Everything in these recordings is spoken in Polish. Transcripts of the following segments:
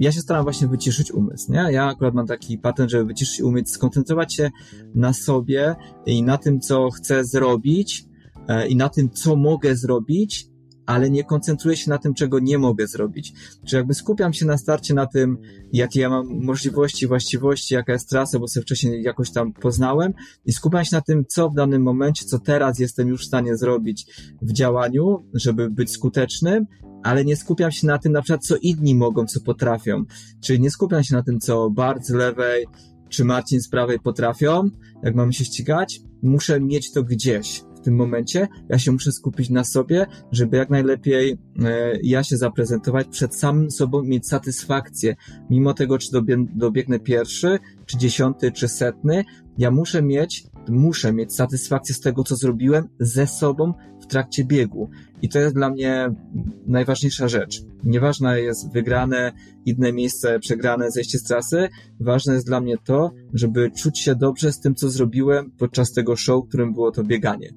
ja się staram właśnie wyciszyć umysł, nie? Ja akurat mam taki patent, żeby wyciszyć umysł, skoncentrować się na sobie i na tym, co chcę zrobić e, i na tym, co mogę zrobić, ale nie koncentruję się na tym, czego nie mogę zrobić. Czy jakby skupiam się na starcie na tym, jakie ja mam możliwości, właściwości, jaka jest trasa, bo sobie wcześniej jakoś tam poznałem i skupiam się na tym, co w danym momencie, co teraz jestem już w stanie zrobić w działaniu, żeby być skutecznym, ale nie skupiam się na tym, na przykład, co inni mogą, co potrafią. Czyli nie skupiam się na tym, co Bart z lewej czy Marcin z prawej potrafią, jak mamy się ścigać. Muszę mieć to gdzieś w tym momencie. Ja się muszę skupić na sobie, żeby jak najlepiej e, ja się zaprezentować przed samym sobą, mieć satysfakcję. Mimo tego, czy dobiegnę pierwszy, czy dziesiąty, czy setny, ja muszę mieć, muszę mieć satysfakcję z tego, co zrobiłem ze sobą trakcie biegu. I to jest dla mnie najważniejsza rzecz. Nieważne jest wygrane, inne miejsce, przegrane, zejście z trasy. Ważne jest dla mnie to, żeby czuć się dobrze z tym, co zrobiłem podczas tego show, którym było to bieganie.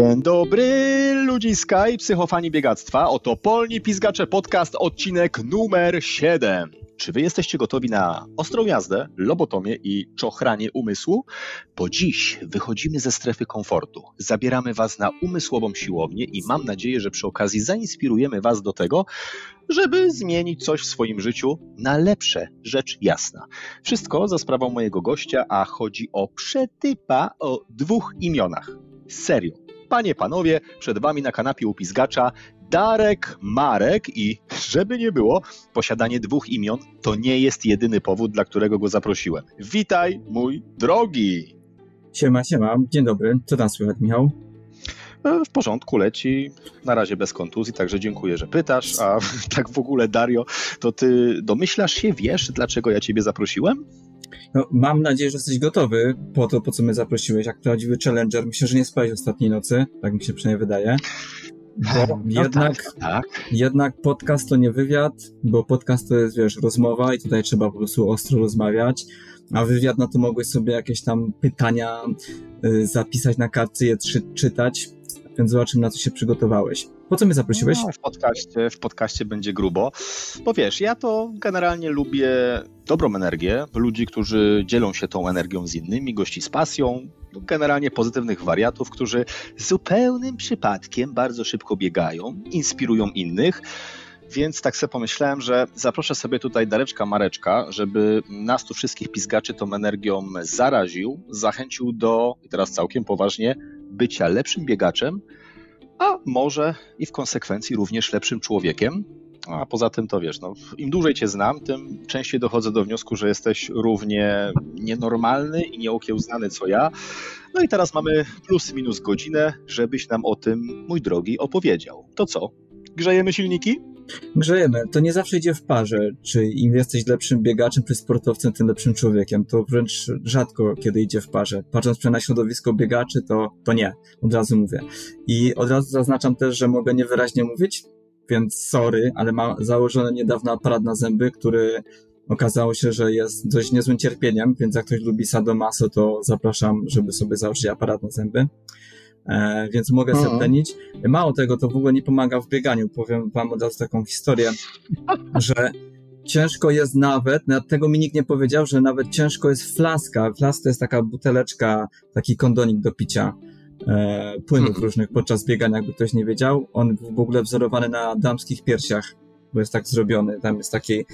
Dzień dobry, ludziska i psychofani biegactwa. Oto Polni Pizgacze Podcast, odcinek numer 7. Czy wy jesteście gotowi na ostrą jazdę, lobotomię i czochranie umysłu? Bo dziś wychodzimy ze strefy komfortu. Zabieramy was na umysłową siłownię i mam nadzieję, że przy okazji zainspirujemy was do tego, żeby zmienić coś w swoim życiu na lepsze, rzecz jasna. Wszystko za sprawą mojego gościa, a chodzi o przetypa o dwóch imionach. Serio. Panie, panowie, przed wami na kanapie upizgacza Darek Marek i żeby nie było, posiadanie dwóch imion to nie jest jedyny powód, dla którego go zaprosiłem. Witaj, mój drogi! Siema, siema, dzień dobry. Co tam słychać, Michał? E, w porządku, leci. Na razie bez kontuzji, także dziękuję, że pytasz. A tak w ogóle, Dario, to ty domyślasz się, wiesz, dlaczego ja ciebie zaprosiłem? No, mam nadzieję, że jesteś gotowy po to, po co mnie zaprosiłeś, jak prawdziwy challenger. Myślę, że nie spałeś ostatniej nocy, tak mi się przynajmniej wydaje. Bo no jednak, tak, tak. jednak podcast to nie wywiad, bo podcast to jest, wiesz, rozmowa i tutaj trzeba po prostu ostro rozmawiać, a wywiad, no to mogłeś sobie jakieś tam pytania y, zapisać na kartce, je czy, czytać, więc zobaczymy, na co się przygotowałeś. Po co mnie zaprosiłeś? No, w, podcaście, w podcaście będzie grubo, bo wiesz, ja to generalnie lubię dobrą energię, ludzi, którzy dzielą się tą energią z innymi, gości z pasją, generalnie pozytywnych wariatów, którzy zupełnym przypadkiem bardzo szybko biegają, inspirują innych. Więc tak sobie pomyślałem, że zaproszę sobie tutaj Dareczka Mareczka, żeby nas tu wszystkich pizgaczy tą energią zaraził, zachęcił do, i teraz całkiem poważnie, bycia lepszym biegaczem, a może i w konsekwencji również lepszym człowiekiem. A poza tym to wiesz, no, im dłużej cię znam, tym częściej dochodzę do wniosku, że jesteś równie nienormalny i nieokiełznany co ja. No i teraz mamy plus minus godzinę, żebyś nam o tym, mój drogi, opowiedział. To co? Grzejemy silniki? Grzejemy. To nie zawsze idzie w parze. Czy im jesteś lepszym biegaczem czy sportowcem, tym lepszym człowiekiem. To wręcz rzadko kiedy idzie w parze. Patrząc na środowisko biegaczy, to, to nie. Od razu mówię. I od razu zaznaczam też, że mogę niewyraźnie mówić, więc sorry, ale mam założony niedawno aparat na zęby, który okazało się, że jest dość niezłym cierpieniem, więc jak ktoś lubi sadomaso, to zapraszam, żeby sobie założyć aparat na zęby. E, więc mogę sobie cenić. Mało tego, to w ogóle nie pomaga w bieganiu. Powiem wam od razu taką historię, że ciężko jest nawet, nawet tego mi nikt nie powiedział, że nawet ciężko jest flaska. Flaska to jest taka buteleczka, taki kondonik do picia e, płynów hmm. różnych podczas biegania, jakby ktoś nie wiedział. On w ogóle wzorowany na damskich piersiach, bo jest tak zrobiony. Tam jest taki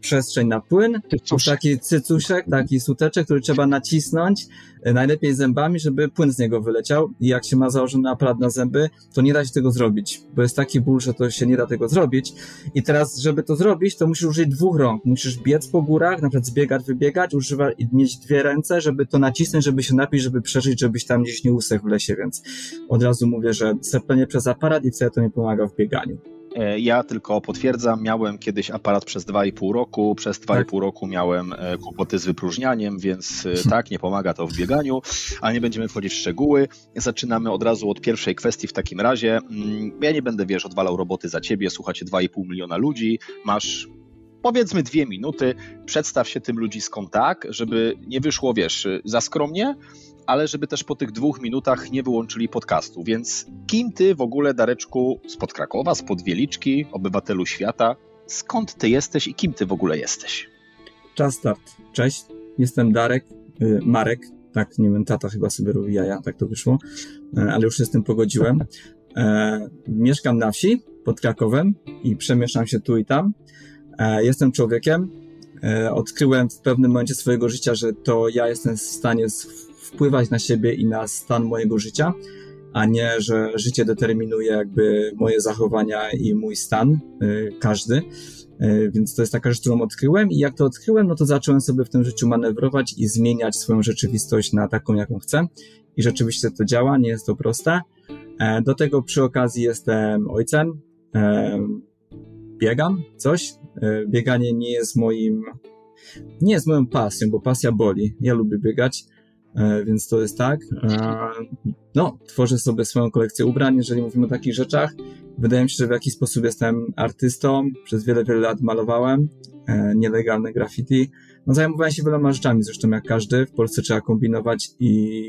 przestrzeń na płyn, taki cycuszek, taki suteczek, który trzeba nacisnąć, e, najlepiej zębami, żeby płyn z niego wyleciał. I jak się ma założony aparat na zęby, to nie da się tego zrobić, bo jest taki ból, że to się nie da tego zrobić. I teraz, żeby to zrobić, to musisz użyć dwóch rąk, musisz biec po górach, na przykład zbiegać, wybiegać, używać, mieć dwie ręce, żeby to nacisnąć, żeby się napić, żeby przeżyć, żebyś tam gdzieś nie usechł w lesie, więc od razu mówię, że serpenie przez aparat i wcale to nie pomaga w bieganiu. E, ja tylko potwierdzam, miałem kiedyś aparat przez 2,5 roku, przez 2,5 tak. roku miałem e, kłopoty z wypróżnianiem, więc e, tak, nie pomaga to w bieganiu, ale nie będziemy wchodzić w szczegóły. Zaczynamy od razu od pierwszej kwestii w takim razie. Mm, ja nie będę, wiesz, odwalał roboty za ciebie, słuchacie 2,5 miliona ludzi, masz powiedzmy dwie minuty, przedstaw się tym ludziskom tak, żeby nie wyszło, wiesz, za skromnie, ale żeby też po tych dwóch minutach nie wyłączyli podcastu. Więc kim ty w ogóle, Dareczku, spod Krakowa, spod Wieliczki, obywatelu świata, skąd ty jesteś i kim ty w ogóle jesteś? Czas start. Cześć, jestem Darek, y, Marek, tak, nie wiem, tata chyba sobie robi jaja, tak to wyszło, y, ale już się z tym pogodziłem. E, mieszkam na wsi pod Krakowem i przemieszczam się tu i tam. E, jestem człowiekiem. E, odkryłem w pewnym momencie swojego życia, że to ja jestem w stanie wpływać na siebie i na stan mojego życia, a nie, że życie determinuje jakby moje zachowania i mój stan, y, każdy. Y, więc to jest taka rzecz, którą odkryłem i jak to odkryłem, no to zacząłem sobie w tym życiu manewrować i zmieniać swoją rzeczywistość na taką, jaką chcę. I rzeczywiście to działa, nie jest to proste. E, do tego przy okazji jestem ojcem, e, biegam coś. E, bieganie nie jest moim, nie jest moją pasją, bo pasja boli. Ja lubię biegać, więc to jest tak. E, no, tworzę sobie swoją kolekcję ubrań, jeżeli mówimy o takich rzeczach. Wydaje mi się, że w jakiś sposób jestem artystą. Przez wiele, wiele lat malowałem e, nielegalne graffiti. No, zajmowałem się wieloma rzeczami, zresztą jak każdy. W Polsce trzeba kombinować i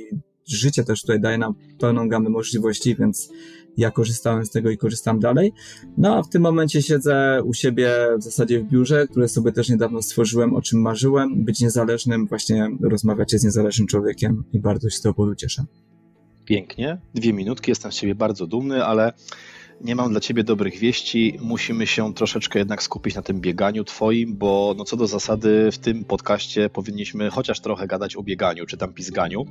życie też tutaj daje nam pełną gamę możliwości, więc ja korzystałem z tego i korzystam dalej. No a w tym momencie siedzę u siebie w zasadzie w biurze, które sobie też niedawno stworzyłem, o czym marzyłem, być niezależnym, właśnie rozmawiacie z niezależnym człowiekiem i bardzo się z tego powodu cieszę. Pięknie, dwie minutki, jestem z ciebie bardzo dumny, ale nie mam dla ciebie dobrych wieści. Musimy się troszeczkę jednak skupić na tym bieganiu twoim, bo no co do zasady w tym podcaście powinniśmy chociaż trochę gadać o bieganiu czy tam pizganiu.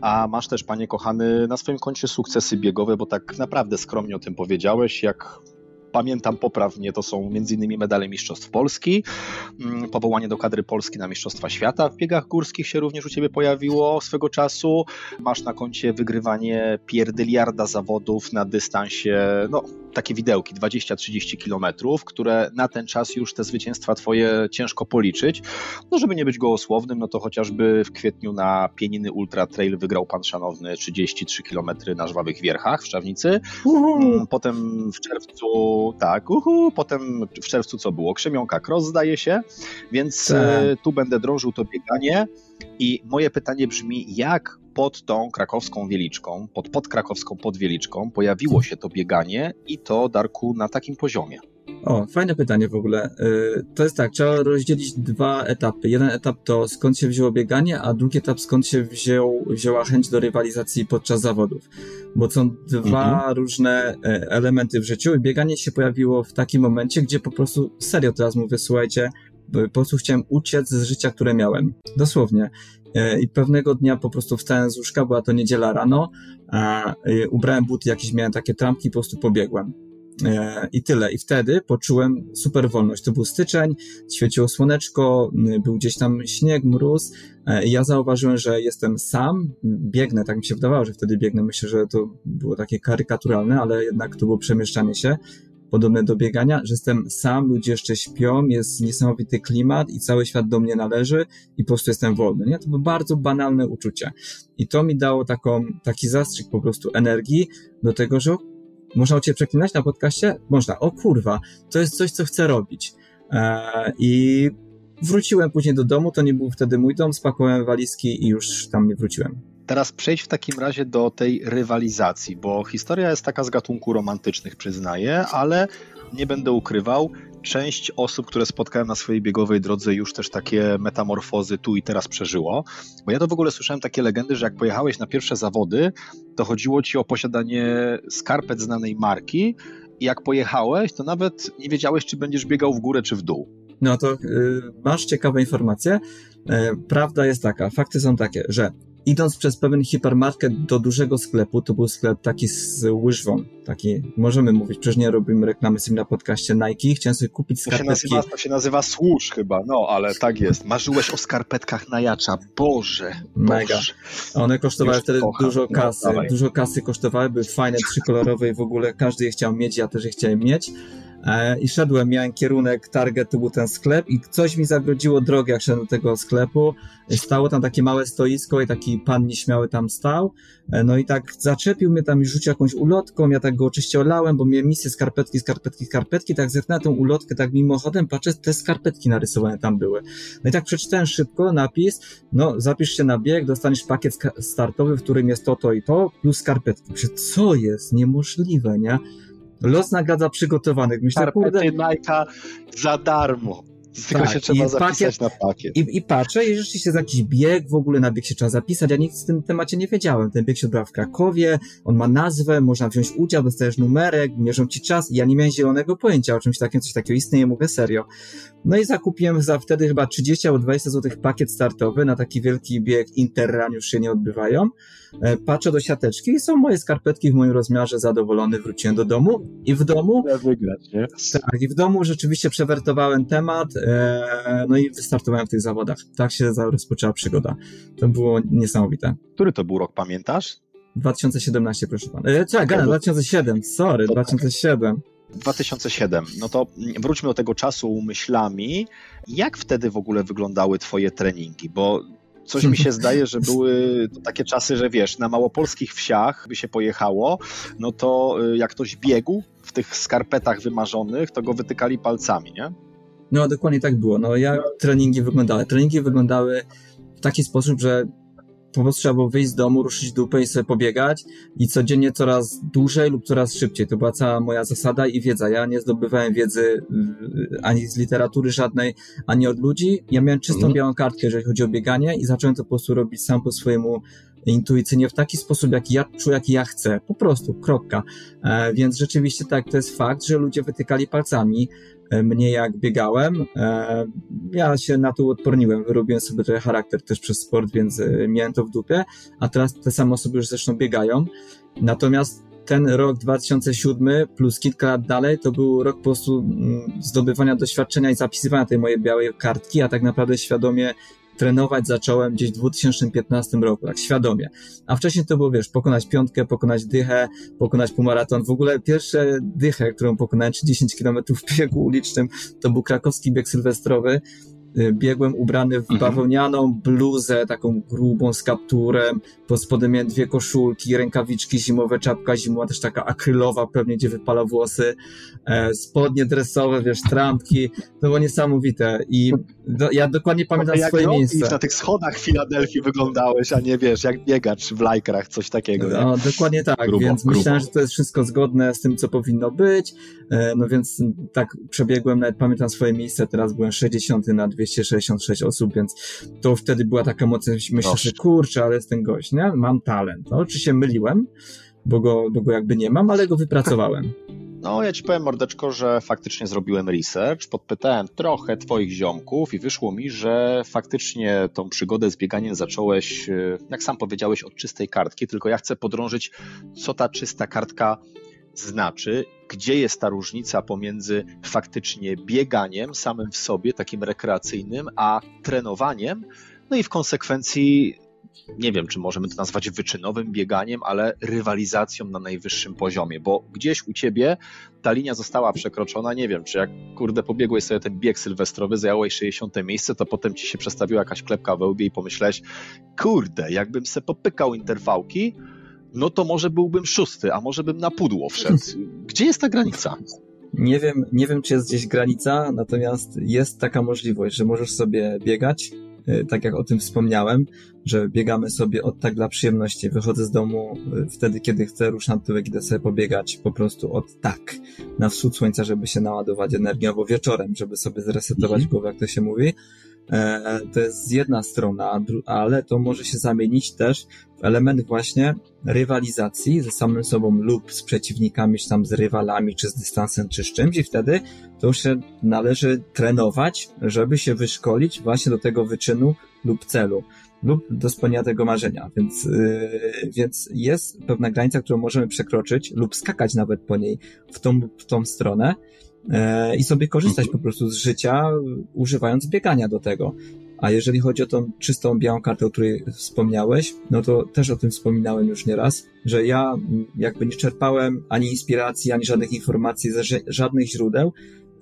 A masz też, panie kochany, na swoim koncie sukcesy biegowe, bo tak naprawdę skromnie o tym powiedziałeś, jak pamiętam poprawnie, to są m.in. medale Mistrzostw Polski, mm, powołanie do kadry Polski na Mistrzostwa Świata w biegach górskich się również u Ciebie pojawiło swego czasu. Masz na koncie wygrywanie pierdyliarda zawodów na dystansie, no takie widełki 20-30 kilometrów, które na ten czas już te zwycięstwa Twoje ciężko policzyć. No żeby nie być gołosłownym, no to chociażby w kwietniu na Pieniny Ultra Trail wygrał Pan Szanowny 33 km na Żwawych Wierchach w Szczawnicy. Uhu. Potem w czerwcu tak, uhu, potem w czerwcu co było? Krzemionka Cross zdaje się, więc tak. E, tu będę drążył to bieganie i moje pytanie brzmi, jak pod tą krakowską wieliczką, pod podkrakowską podwieliczką pojawiło się to bieganie i to, Darku, na takim poziomie? O, fajne pytanie w ogóle. Y, to jest tak, trzeba rozdzielić dwa etapy. Jeden etap to skąd się wzięło bieganie, a drugi etap skąd się wziął, wzięła chęć do rywalizacji podczas zawodów. Bo są dwa mhm. różne e, elementy w życiu i bieganie się pojawiło w takim momencie, gdzie po prostu, serio teraz mówię, słuchajcie, po prostu chciałem uciec z życia, które miałem. Dosłownie. E, I pewnego dnia po prostu wstałem z łóżka, była to niedziela rano, a e, ubrałem buty jakieś, miałem takie trampki, po prostu pobiegłem. E, I tyle. I wtedy poczułem super wolność. To był styczeń, świeciło słoneczko, był gdzieś tam śnieg, mróz. I ja zauważyłem, że jestem sam, biegnę, tak mi się wydawało, że wtedy biegnę. Myślę, że to było takie karykaturalne, ale jednak to było przemieszczanie się podobne do biegania, że jestem sam, ludzie jeszcze śpią, jest niesamowity klimat i cały świat do mnie należy i po prostu jestem wolny. Nie? To było bardzo banalne uczucie. I to mi dało taką, taki zastrzyk po prostu energii do tego, że można ciebie przeklinać na podcaście? Można. O kurwa, to jest coś, co chcę robić. Eee, I wróciłem później do domu, to nie był wtedy mój dom, spakowałem walizki i już tam nie wróciłem. Teraz przejdź w takim razie do tej rywalizacji, bo historia jest taka z gatunku romantycznych, przyznaję, ale nie będę ukrywał, część osób, które spotkałem na swojej biegowej drodze, już też takie metamorfozy tu i teraz przeżyło. Bo ja to w ogóle słyszałem takie legendy, że jak pojechałeś na pierwsze zawody, to chodziło ci o posiadanie skarpet znanej marki. I jak pojechałeś, to nawet nie wiedziałeś, czy będziesz biegał w górę, czy w dół. No to yy, masz ciekawe informacje. Yy, prawda jest taka, fakty są takie, że idąc przez pewien hipermarket do dużego sklepu, to był sklep taki z łyżwą, taki, możemy mówić, przecież nie robimy reklamy z na podcaście Nike, chciałem sobie kupić skarpetki. To się nazywa, to się nazywa służ chyba, no, ale tak jest. Marzyłeś o skarpetkach na jacza, Boże, Mega. One kosztowały wtedy kocham. dużo no, kasy, no, dużo kasy kosztowały, były fajne, trzykolorowe i w ogóle każdy je chciał mieć, ja też je chciałem mieć. E, i szedłem, miałem kierunek, target to był ten sklep i coś mi zagrodziło drogę, jak szedłem do tego sklepu. Stało tam takie małe stoisko i taki pan nieśmiały tam stał. E, no i tak zaczepił mnie tam i rzucił jakąś ulotką, ja tak go oczywiście olałem, bo miałem misję skarpetki, skarpetki, skarpetki, tak zerknąłem tą ulotkę tak mimochodem, patrzę, te skarpetki narysowane tam były. No i tak przeczytałem szybko napis, no zapisz się na bieg, dostaniesz pakiet startowy, w którym jest to, to i to, plus skarpetki. Myślę, co jest? Niemożliwe, nie? Los nagradza przygotowanych. Myślę, Skarpety kurde... Nike'a za darmo. Tylko tak, się trzeba zapisać pakiet, na pakiet. I, I patrzę, i rzeczywiście jest jakiś bieg, w ogóle na bieg się trzeba zapisać. Ja nic w tym temacie nie wiedziałem. Ten bieg się odbywa w Krakowie, on ma nazwę, można wziąć udział, dostajesz numerek, mierzą ci czas. I ja nie miałem zielonego pojęcia o czymś takim, coś takiego istnieje, mówię serio. No i zakupiłem za wtedy chyba 30 albo 20 zł pakiet startowy na taki wielki bieg Interran, już się nie odbywają. E, patrzę do siateczki i są moje skarpetki w moim rozmiarze, zadowolony, wróciłem do domu i w domu... wygrać, nie? Tak, i w domu rzeczywiście przewertowałem temat, no i wystartowałem w tych zawodach. Tak się rozpoczęła przygoda. To było niesamowite. Który to był rok, pamiętasz? 2017, proszę pana. E, czekaj, 2007, sorry, 2007. 2007. No to wróćmy do tego czasu myślami. Jak wtedy w ogóle wyglądały Twoje treningi? Bo Coś mi się zdaje, że były takie czasy, że wiesz, na małopolskich wsiach by się pojechało, no to y, jak ktoś biegł w tych skarpetach wymarzonych, to go wytykali palcami, nie? No dokładnie tak było. No jak treningi wyglądały? Treningi wyglądały w taki sposób, że po prostu trzeba było wyjść z domu, ruszyć dupę i sobie pobiegać i codziennie coraz dłużej lub coraz szybciej. To była cała moja zasada i wiedza. Ja nie zdobywałem wiedzy ani z literatury żadnej, ani od ludzi. Ja miałem czystą mhm. białą kartkę, jeżeli chodzi o bieganie i zacząłem to po prostu robić sam po swojemu intuicyjnie w taki sposób, jaki ja czuję, jaki ja chcę. Po prostu, kropka. E, więc rzeczywiście tak, to jest fakt, że ludzie wytykali palcami mnie jak biegałem. E, ja się na to odporniłem, wyrobiłem sobie trochę charakter też przez sport, więc e, miałem to w dupie, a teraz te same osoby już zresztą biegają. Natomiast ten rok 2007 plus kilka lat dalej to był rok po prostu mm, zdobywania doświadczenia i zapisywania tej mojej białej kartki, a tak naprawdę świadomie trenować zacząłem gdzieś w 2015 roku, tak świadomie. A wcześniej to było, wiesz, pokonać piątkę, pokonać dychę, pokonać półmaraton. W ogóle pierwsze dychę, którą pokonałem, czy 10 km w biegu ulicznym, to był krakowski bieg sylwestrowy, biegłem ubrany w mhm. bawełnianą bluzę, taką grubą z kapturem, pod spodem miałem dwie koszulki, rękawiczki zimowe, czapka zimowa, też taka akrylowa, pewnie gdzie wypala włosy, e, spodnie dresowe, wiesz, trampki, to było niesamowite i do, ja dokładnie pamiętam jak swoje miejsce. na tych schodach Filadelfii wyglądałeś, a nie wiesz, jak biegacz w lajkrach, coś takiego. No, dokładnie tak, grubo, więc grubo. myślałem, że to jest wszystko zgodne z tym, co powinno być, e, no więc tak przebiegłem, nawet pamiętam swoje miejsce, teraz byłem 60 na 200 266 osób, więc to wtedy była taka moc, myślę, że kurczę, ale jest ten gość, nie? Mam talent. No, czy się myliłem, bo go, bo go jakby nie mam, ale go wypracowałem. No, ja ci powiem, mordeczko, że faktycznie zrobiłem research, podpytałem trochę twoich ziomków i wyszło mi, że faktycznie tą przygodę z bieganiem zacząłeś, e, jak sam powiedziałeś, od czystej kartki, tylko ja chcę podrążyć, co ta czysta kartka znaczy, gdzie jest ta różnica pomiędzy faktycznie bieganiem samym w sobie, takim rekreacyjnym, a trenowaniem, no i w konsekwencji nie wiem, czy możemy to nazwać wyczynowym bieganiem, ale rywalizacją na najwyższym poziomie, bo gdzieś u ciebie ta linia została przekroczona, nie wiem, czy jak kurde pobiegłeś sobie ten bieg sylwestrowy, zająłeś 60 miejsce, to potem ci się przestawiła jakaś klepka we łbie i pomyślałeś, kurde, jakbym se popykał interwałki, no to może byłbym szósty, a może bym na pudło wszedł. Gdzie jest ta granica? Nie wiem, nie wiem, czy jest gdzieś granica, natomiast jest taka możliwość, że możesz sobie biegać, y, tak jak o tym wspomniałem, że biegamy sobie od tak dla przyjemności. Wychodzę z domu y, wtedy, kiedy chcę, ruszam tyłek, idę sobie pobiegać po prostu od tak, na wschód słońca, żeby się naładować energią, albo wieczorem, żeby sobie zresetować mm głowę, jak to się mówi. E, to jest jedna strona, ale to może się zamienić też w element właśnie rywalizacji ze samym sobą lub z przeciwnikami, czy tam z rywalami, czy z dystansem, czy z czymś i wtedy to się należy trenować, żeby się wyszkolić właśnie do tego wyczynu lub celu lub do spełnienia tego marzenia. Więc, yy, więc jest pewna granica, którą możemy przekroczyć lub skakać nawet po niej w tą, w tą stronę, i sobie korzystać po prostu z życia, używając biegania do tego. A jeżeli chodzi o tą czystą białą kartę, o której wspomniałeś, no to też o tym wspominałem już nieraz, że ja jakby nie czerpałem ani inspiracji, ani żadnych informacji ze żadnych źródeł,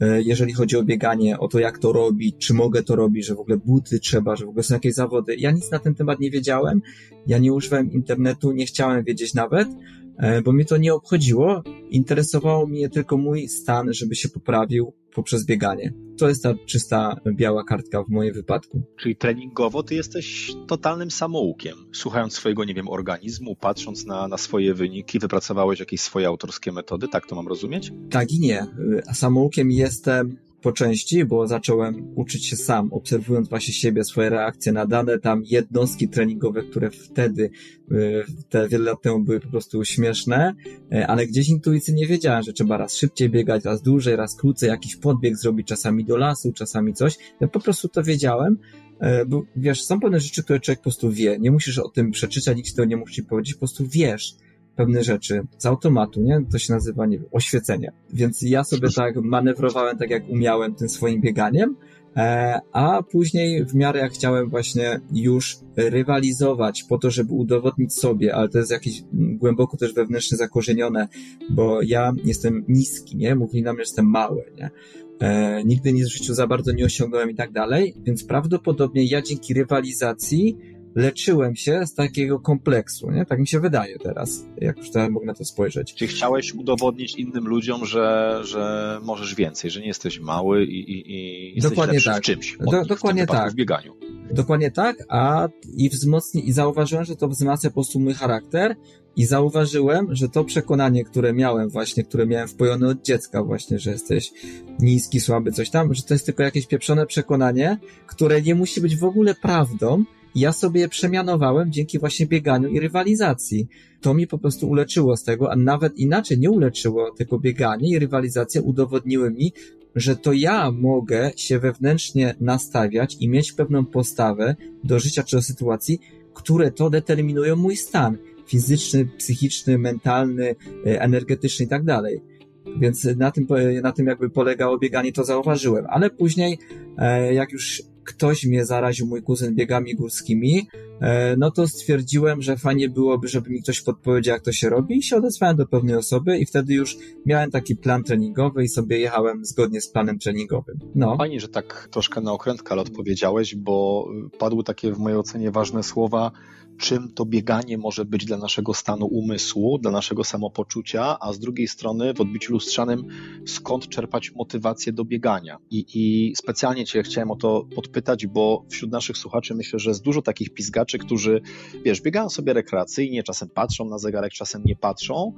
e, jeżeli chodzi o bieganie, o to jak to robić, czy mogę to robić, że w ogóle buty trzeba, że w ogóle są jakieś zawody. Ja nic na ten temat nie wiedziałem, ja nie używałem internetu, nie chciałem wiedzieć nawet, E, bo mnie to nie obchodziło. Interesowało mnie tylko mój stan, żeby się poprawił poprzez bieganie. To jest ta czysta biała kartka w moim wypadku. Czyli treningowo ty jesteś totalnym samoukiem. Słuchając swojego, nie wiem, organizmu, patrząc na, na swoje wyniki, wypracowałeś jakieś swoje autorskie metody, tak to mam rozumieć? Tak i nie. Samoukiem jestem po części, bo zacząłem uczyć się sam, obserwując właśnie siebie, swoje reakcje na dane tam jednostki treningowe, które wtedy, y, te wiele lat temu były po prostu śmieszne, y, ale gdzieś intuicyjnie wiedziałem, że trzeba raz szybciej biegać, raz dłużej, raz krócej, jakiś podbieg zrobić, czasami do lasu, czasami coś. Ja po prostu to wiedziałem, y, bo wiesz, są pewne rzeczy, które człowiek po prostu wie. Nie musisz o tym przeczytać, nikt ci to nie musi powiedzieć, po prostu wiesz pewne rzeczy z automatu, nie? To się nazywa, nie wiem, oświecenie. Więc ja sobie tak manewrowałem tak, jak umiałem tym swoim bieganiem, e, a później w miarę jak chciałem właśnie już rywalizować po to, żeby udowodnić sobie, ale to jest jakieś głęboko też wewnętrznie zakorzenione, bo ja jestem niski, nie? Mówili na mnie, że jestem mały, nie? E, nigdy nic w życiu za bardzo nie osiągnąłem i tak dalej, więc prawdopodobnie ja dzięki rywalizacji leczyłem się z takiego kompleksu, nie? Tak mi się wydaje teraz, jak już teraz mogę na to spojrzeć. Czy chciałeś udowodnić innym ludziom, że, że możesz więcej, że nie jesteś mały i, i, i jesteś dokładnie tak. w czymś. Do, dokładnie tak. W bieganiu. Dokładnie tak, a i wzmocni, i zauważyłem, że to wzmacnia po prostu mój charakter i zauważyłem, że to przekonanie, które miałem właśnie, które miałem wpojone od dziecka właśnie, że jesteś niski, słaby, coś tam, że to jest tylko jakieś pieprzone przekonanie, które nie musi być w ogóle prawdą, ja sobie je przemianowałem dzięki właśnie bieganiu i rywalizacji. To mi po prostu uleczyło z tego, a nawet inaczej nie uleczyło, tylko bieganie i rywalizacja udowodniły mi, że to ja mogę się wewnętrznie nastawiać i mieć pewną postawę do życia czy do sytuacji, które to determinują mój stan fizyczny, psychiczny, mentalny, e, energetyczny i tak dalej. Więc na tym, na tym jakby polegało bieganie, to zauważyłem. Ale później, e, jak już ktoś mnie zaraził, mój kuzyn, biegami górskimi, e, no to stwierdziłem, że fajnie byłoby, żeby mi ktoś podpowiedział, jak to się robi i się odezwałem do pewnej osoby i wtedy już miałem taki plan treningowy i sobie jechałem zgodnie z planem treningowym. No. Fajnie, że tak troszkę na okrętkę ale odpowiedziałeś, bo padły takie w mojej ocenie ważne słowa, czym to bieganie może być dla naszego stanu umysłu, dla naszego samopoczucia, a z drugiej strony w odbiciu lustrzanym skąd czerpać motywację do biegania. I, i specjalnie Cię chciałem o to podpytać, bo wśród naszych słuchaczy myślę, że jest dużo takich pizgaczy, którzy, wiesz, biegają sobie rekreacyjnie, czasem patrzą na zegarek, czasem nie patrzą,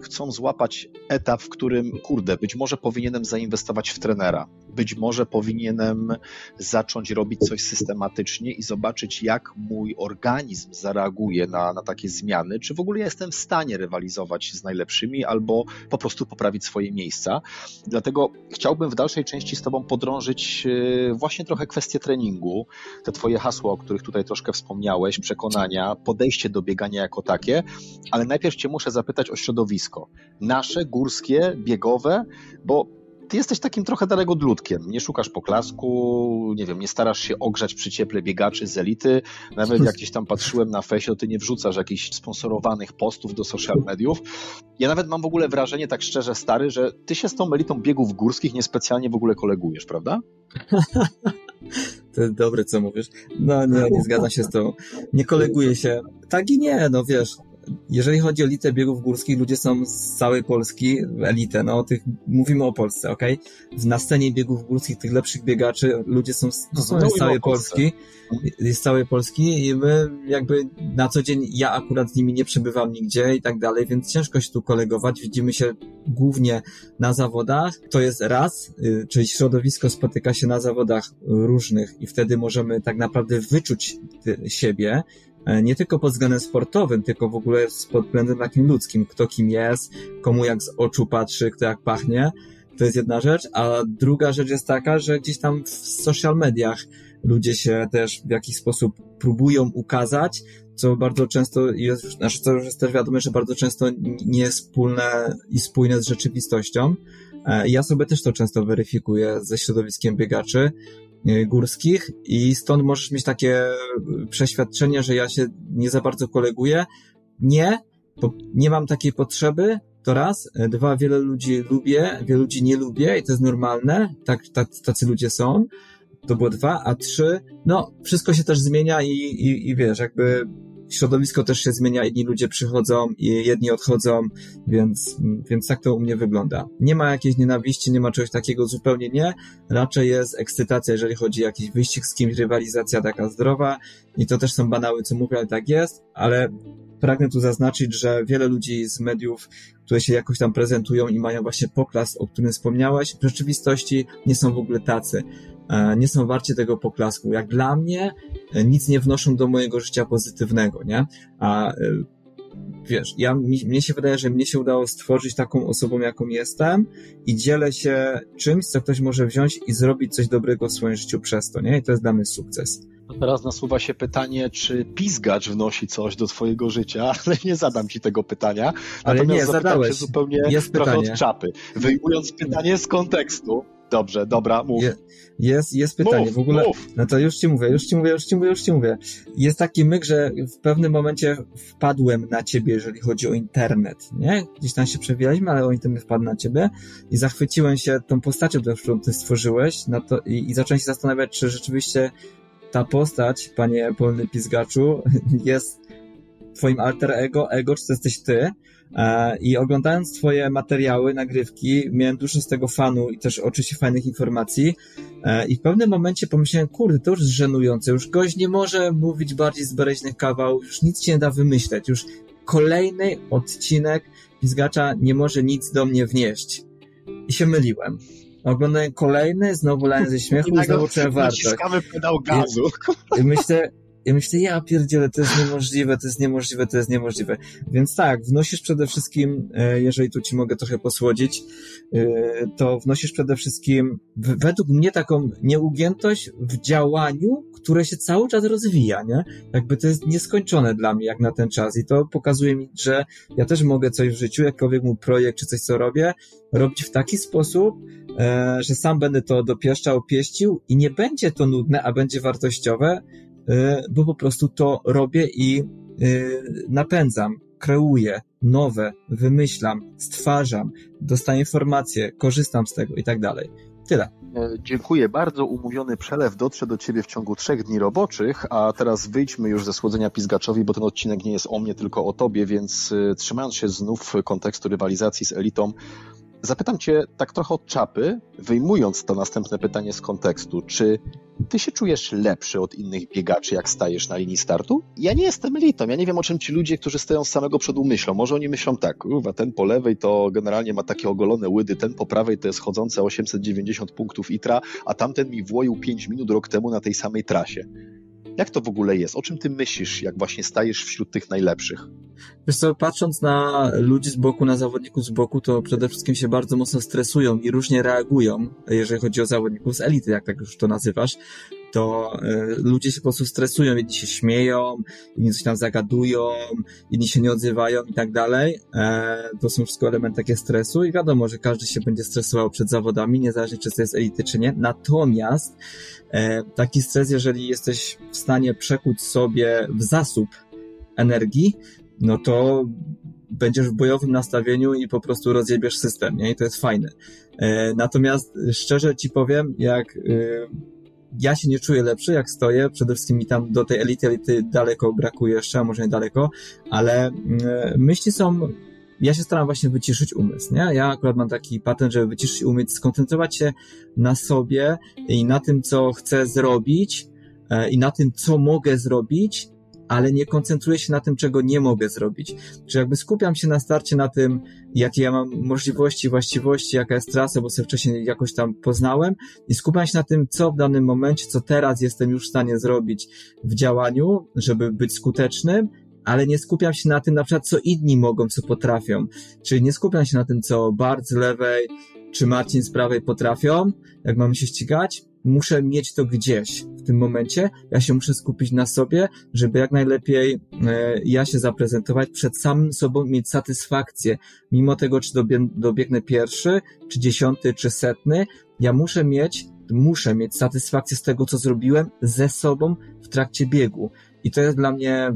chcą złapać etap, w którym, kurde, być może powinienem zainwestować w trenera, być może powinienem zacząć robić coś systematycznie i zobaczyć, jak mój organizm zareaguje na, na takie zmiany, czy w ogóle jestem w stanie rywalizować z najlepszymi albo po prostu poprawić swoje miejsca. Dlatego chciałbym w dalszej części z Tobą podrążyć e, właśnie trochę kwestię treningu, te Twoje hasła, o których tutaj troszkę wspomniałeś, przekonania, podejście do biegania jako takie, ale najpierw Cię muszę zapytać o środowisko. Nasze, górskie, biegowe, bo ty jesteś takim trochę dalegodludkiem. Nie szukasz poklasku, nie wiem, nie starasz się ogrzać przy cieple biegaczy z elity. Nawet jak gdzieś tam patrzyłem na fesie, to ty nie wrzucasz jakichś sponsorowanych postów do social mediów. Ja nawet mam w ogóle wrażenie, tak szczerze stary, że ty się z tą elitą biegów górskich niespecjalnie w ogóle kolegujesz, prawda? To dobre, co mówisz. No nie, nie zgadzam się z tą. Nie koleguję się. Tak i nie, no wiesz, jeżeli chodzi o elitę biegów górskich, ludzie są z całej Polski, elitę, no tych, mówimy o Polsce, ok? Na scenie biegów górskich, tych lepszych biegaczy, ludzie są, no, są z całej Polski, z całej Polski i my jakby na co dzień, ja akurat z nimi nie przebywam nigdzie i tak dalej, więc ciężko się tu kolegować, widzimy się głównie na zawodach, to jest raz, y, czyli środowisko spotyka się na zawodach różnych i wtedy możemy tak naprawdę wyczuć siebie, E, nie tylko pod względem sportowym, tylko w ogóle pod względem takim ludzkim, kto kim jest, komu jak z oczu patrzy, kto jak pachnie. To jest jedna rzecz, a druga rzecz jest taka, że gdzieś tam w social mediach ludzie się też w jakiś sposób próbują ukazać, co bardzo często jest, znaczy to już jest też wiadomo, że bardzo często nie jest wspólne i spójne z rzeczywistością. E, ja sobie też to często weryfikuję ze środowiskiem biegaczy, e, górskich i stąd możesz mieć takie przeświadczenie, że ja się nie za bardzo koleguję. Nie, nie mam takiej potrzeby, to raz. Dwa, wiele ludzi lubię, wiele ludzi nie lubię i to jest normalne, tak, tacy ludzie są. To było dwa, a trzy, no, wszystko się też zmienia i, i, i wiesz, jakby środowisko też się zmienia, inni ludzie przychodzą i jedni odchodzą, więc, więc tak to u mnie wygląda. Nie ma jakiejś nienawiści, nie ma czegoś takiego, zupełnie nie. Raczej jest ekscytacja, jeżeli chodzi o jakiś wyścig z kimś, rywalizacja taka zdrowa i to też są banały, co mówię, ale tak jest, ale pragnę tu zaznaczyć, że wiele ludzi z mediów, które się jakoś tam prezentują i mają właśnie poklask, o którym wspomniałeś, w rzeczywistości nie są w ogóle tacy. E, nie są warci tego poklasku. Jak dla mnie, e, nic nie wnoszą do mojego życia pozytywnego, nie? A e, wiesz, ja, mi, mnie się wydaje, że mnie się udało stworzyć taką osobą, jaką jestem i dzielę się czymś, co ktoś może wziąć i zrobić coś dobrego w swoim życiu przez to, nie? I to jest dla mnie sukces. Teraz nasuwa się pytanie, czy pizgacz wnosi coś do twojego życia, ale nie zadam ci tego pytania. Ale Natomiast nie, zadałeś. się zupełnie jest trochę pytanie. od czapy. Wyjmując pytanie z kontekstu, Dobrze, dobra, mów. Je, jest, jest pytanie. Mów, w ogóle, mów. no to już ci mówię, już ci mówię, już ci mówię, już ci mówię. Jest taki myk, że w pewnym momencie wpadłem na ciebie, jeżeli chodzi o internet, nie? Gdzieś tam się przewijaliśmy, ale o internet wpadł na ciebie i zachwyciłem się tą postacią, którą ty stworzyłeś na to, i, i zacząłem się zastanawiać, czy rzeczywiście ta postać, panie polny pizgaczu, jest twoim alter ego, ego, czy to jesteś ty, I oglądając Twoje materiały, nagrywki, miałem dużo z tego fanu i też oczywiście fajnych informacji. E, I w pewnym momencie pomyślałem, kurde, to już jest żenujące. Już gość nie może mówić bardziej z bereźnych kawał, już nic się nie da wymyśleć. Już kolejny odcinek Pizgacza nie może nic do mnie wnieść. I się myliłem. Oglądałem kolejny, znowu lałem ze śmiechu znowu czułem wartość. Naciskamy pedał gazu. I myślę, ja myślę, ja pierdzielę, to jest niemożliwe, to jest niemożliwe, to jest niemożliwe. Więc tak, wnosisz przede wszystkim, e, jeżeli tu ci mogę trochę posłodzić, e, to wnosisz przede wszystkim według mnie taką nieugiętość w działaniu, które się cały czas rozwija, nie? Jakby to jest nieskończone dla mnie jak na ten czas i to pokazuje mi, że ja też mogę coś w życiu, jakkolwiek mój projekt czy coś, co robię, robić w taki sposób, e, że sam będę to dopieszczał, pieścił i nie będzie to nudne, a będzie wartościowe, bo po prostu to robię i e, napędzam, kreuję nowe, wymyślam, stwarzam, dostaję informacje, korzystam z tego i tak dalej. Tyle. E, dziękuję bardzo. Umówiony przelew dotrze do Ciebie w ciągu trzech dni roboczych, a teraz wyjdźmy już ze słodzenia pizgaczowi, bo ten odcinek nie jest o mnie, tylko o Tobie, więc trzymając się znów kontekstu rywalizacji z elitą, Zapytam Cię tak trochę od czapy, wyjmując to następne pytanie z kontekstu. Czy Ty się czujesz lepszy od innych biegaczy, jak stajesz na linii startu? Ja nie jestem elitą, ja nie wiem o czym ci ludzie, którzy stoją z samego przodu myślą. Może oni myślą tak, uwa, ten po lewej to generalnie ma takie ogolone łydy, ten po prawej to jest chodzące 890 punktów ITRA, a tamten mi włoił 5 minut rok temu na tej samej trasie. Jak to w ogóle jest? O czym ty myślisz, jak właśnie stajesz wśród tych najlepszych? Wiesz co, patrząc na ludzi z boku, na zawodników z boku, to przede wszystkim się bardzo mocno stresują i różnie reagują, jeżeli chodzi o zawodników z elity, jak tak już to nazywasz to y, ludzie się po prostu stresują, jedni się śmieją, inni coś tam zagadują, inni się nie odzywają i tak dalej. E, to są wszystko elementy takie stresu i wiadomo, że każdy się będzie stresował przed zawodami, niezależnie czy to jest elity, czy nie. Natomiast e, taki stres, jeżeli jesteś w stanie przekuć sobie w zasób energii, no to będziesz w bojowym nastawieniu i po prostu rozjebiesz system, nie? I to jest fajne. E, natomiast szczerze ci powiem, jak y, ja się nie czuję lepszy, jak stoję. Przede wszystkim mi tam do tej elity, elity daleko brakuje jeszcze, a może nie daleko, ale mm, myśli są ja się staram właśnie wyciszyć umysł, nie? Ja akurat mam taki patent, żeby wyciszyć umysł, skoncentrować się na sobie i na tym, co chcę zrobić e, i na tym, co mogę zrobić ale nie koncentruję się na tym, czego nie mogę zrobić. Czy jakby skupiam się na starcie na tym, jakie ja mam możliwości, właściwości, jaka jest trasa, bo sobie wcześniej jakoś tam poznałem i skupiam się na tym, co w danym momencie, co teraz jestem już w stanie zrobić w działaniu, żeby być skutecznym, ale nie skupiam się na tym, na przykład, co inni mogą, co potrafią. Czyli nie skupiam się na tym, co Bart z lewej czy Marcin z prawej potrafią, jak mamy się ścigać, muszę mieć to gdzieś w tym momencie. Ja się muszę skupić na sobie, żeby jak najlepiej e, ja się zaprezentować przed samym sobą, mieć satysfakcję. Mimo tego, czy dobie, dobiegnę pierwszy, czy dziesiąty, czy setny, ja muszę mieć muszę mieć satysfakcję z tego, co zrobiłem ze sobą w trakcie biegu. I to jest dla mnie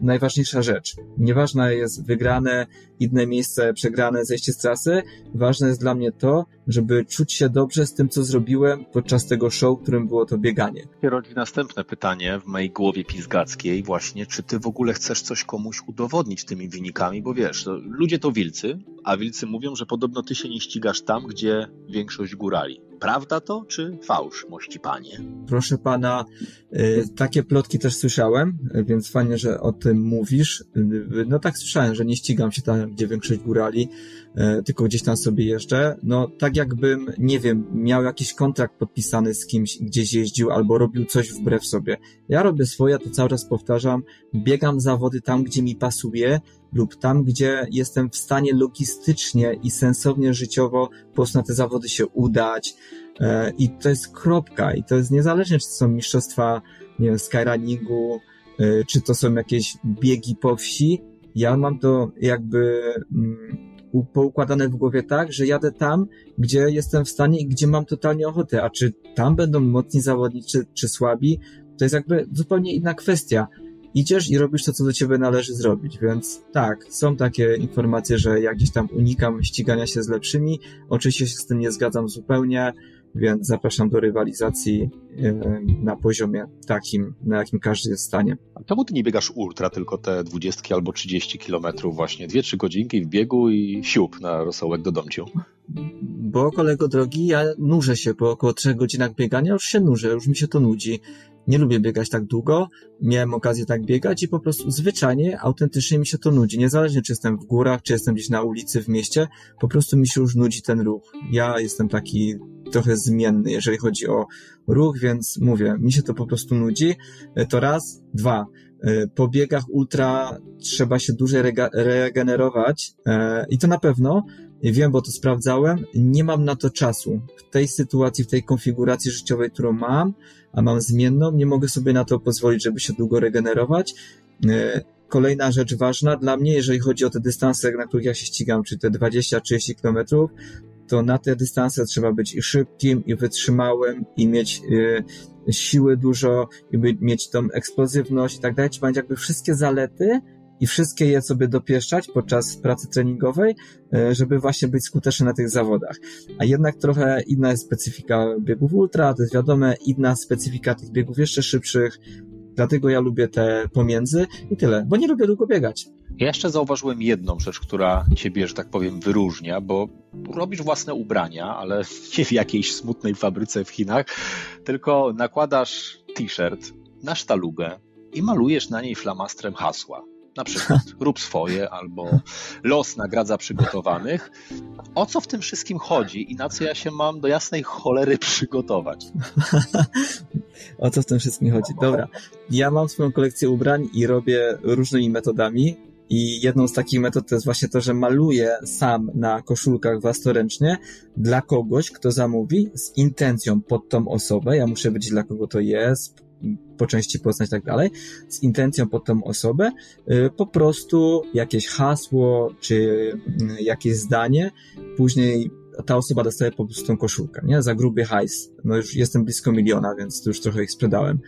najważniejsza rzecz. Nieważne jest wygrane, inne miejsce, przegrane, zejście z trasy. Ważne jest dla mnie to, żeby czuć się dobrze z tym, co zrobiłem podczas tego show, którym było to bieganie. Rodzi następne pytanie w mojej głowie pizgackiej właśnie, czy ty w ogóle chcesz coś komuś udowodnić tymi wynikami, bo wiesz, ludzie to wilcy, a wilcy mówią, że podobno ty się nie ścigasz tam, gdzie większość górali. Prawda to, czy fałsz, mości panie? Proszę pana, y, takie plotki też słyszałem, więc fajnie, że o tym mówisz. Y, no tak słyszałem, że nie ścigam się tam, gdzie większość górali, y, tylko gdzieś tam sobie jeżdżę. No tak jakbym, nie wiem, miał jakiś kontrakt podpisany z kimś, gdzieś jeździł albo robił coś wbrew sobie. Ja robię swoje, to cały czas powtarzam, biegam zawody tam, gdzie mi pasuje, lub tam, gdzie jestem w stanie logistycznie i sensownie życiowo po prostu na te zawody się udać. E, I to jest kropka. I to jest niezależnie, czy to są mistrzostwa, nie wiem, skyrunningu, e, czy to są jakieś biegi po wsi. Ja mam to jakby mm, poukładane w głowie tak, że jadę tam, gdzie jestem w stanie i gdzie mam totalnie ochotę. A czy tam będą mocni zawodnicy, czy słabi, to jest jakby zupełnie inna kwestia. Idziesz i robisz to, co do ciebie należy zrobić, więc tak, są takie informacje, że ja gdzieś tam unikam ścigania się z lepszymi, oczywiście się z tym nie zgadzam zupełnie, więc zapraszam do rywalizacji na poziomie takim, na jakim każdy jest w stanie. A czemu ty nie biegasz ultra, tylko te 20 albo 30 kilometrów właśnie, 2-3 godzinki w biegu i siup na rosołek do domciu? Bo kolego drogi, ja nurzę się po około 3 godzinach biegania, już się nurzę, już mi się to nudzi nie lubię biegać tak długo, miałem okazję tak biegać i po prostu zwyczajnie, autentycznie mi się to nudzi. Niezależnie czy jestem w górach, czy jestem gdzieś na ulicy, w mieście, po prostu mi się już nudzi ten ruch. Ja jestem taki trochę zmienny, jeżeli chodzi o ruch, więc mówię, mi się to po prostu nudzi. E, to raz. Dwa. E, po biegach ultra trzeba się dłużej regenerować e, i to na pewno, wiem, bo to sprawdzałem, nie mam na to czasu. W tej sytuacji, w tej konfiguracji życiowej, którą mam, a mam zmienną, nie mogę sobie na to pozwolić, żeby się długo regenerować. Kolejna rzecz ważna dla mnie, jeżeli chodzi o te dystanse, na których ja się ścigam, czy te 20-30 kilometrów, to na te dystanse trzeba być i szybkim, i wytrzymałym, i mieć y, siły dużo, i mieć tą eksplozywność i tak dalej. Trzeba mieć jakby wszystkie zalety, i wszystkie je sobie dopieszczać podczas pracy treningowej, e, żeby właśnie być skuteczny na tych zawodach. A jednak trochę inna jest specyfika biegów ultra, to jest wiadome, inna specyfika tych biegów jeszcze szybszych, dlatego ja lubię te pomiędzy i tyle, bo nie lubię długo biegać. Ja jeszcze zauważyłem jedną rzecz, która ciebie, że tak powiem, wyróżnia, bo robisz własne ubrania, ale nie w jakiejś smutnej fabryce w Chinach, tylko nakładasz t-shirt na sztalugę i malujesz na niej flamastrem hasła. Na przykład rób swoje albo los nagradza przygotowanych. O co w tym wszystkim chodzi i na co ja się mam do jasnej cholery przygotować? o co w tym wszystkim chodzi? Dobra, ja mam swoją kolekcję ubrań i robię różnymi metodami. I jedną z takich metod to jest właśnie to, że maluję sam na koszulkach własnoręcznie dla kogoś, kto zamówi z intencją pod tą osobę. Ja muszę wiedzieć, dla kogo to jest, po części poznać tak dalej, z intencją pod tą osobę, y, po prostu jakieś hasło, czy y, jakieś zdanie, później ta osoba dostaje po prostu tą koszulkę, nie? Za gruby hajs. No już jestem blisko miliona, więc tu już trochę ich sprzedałem.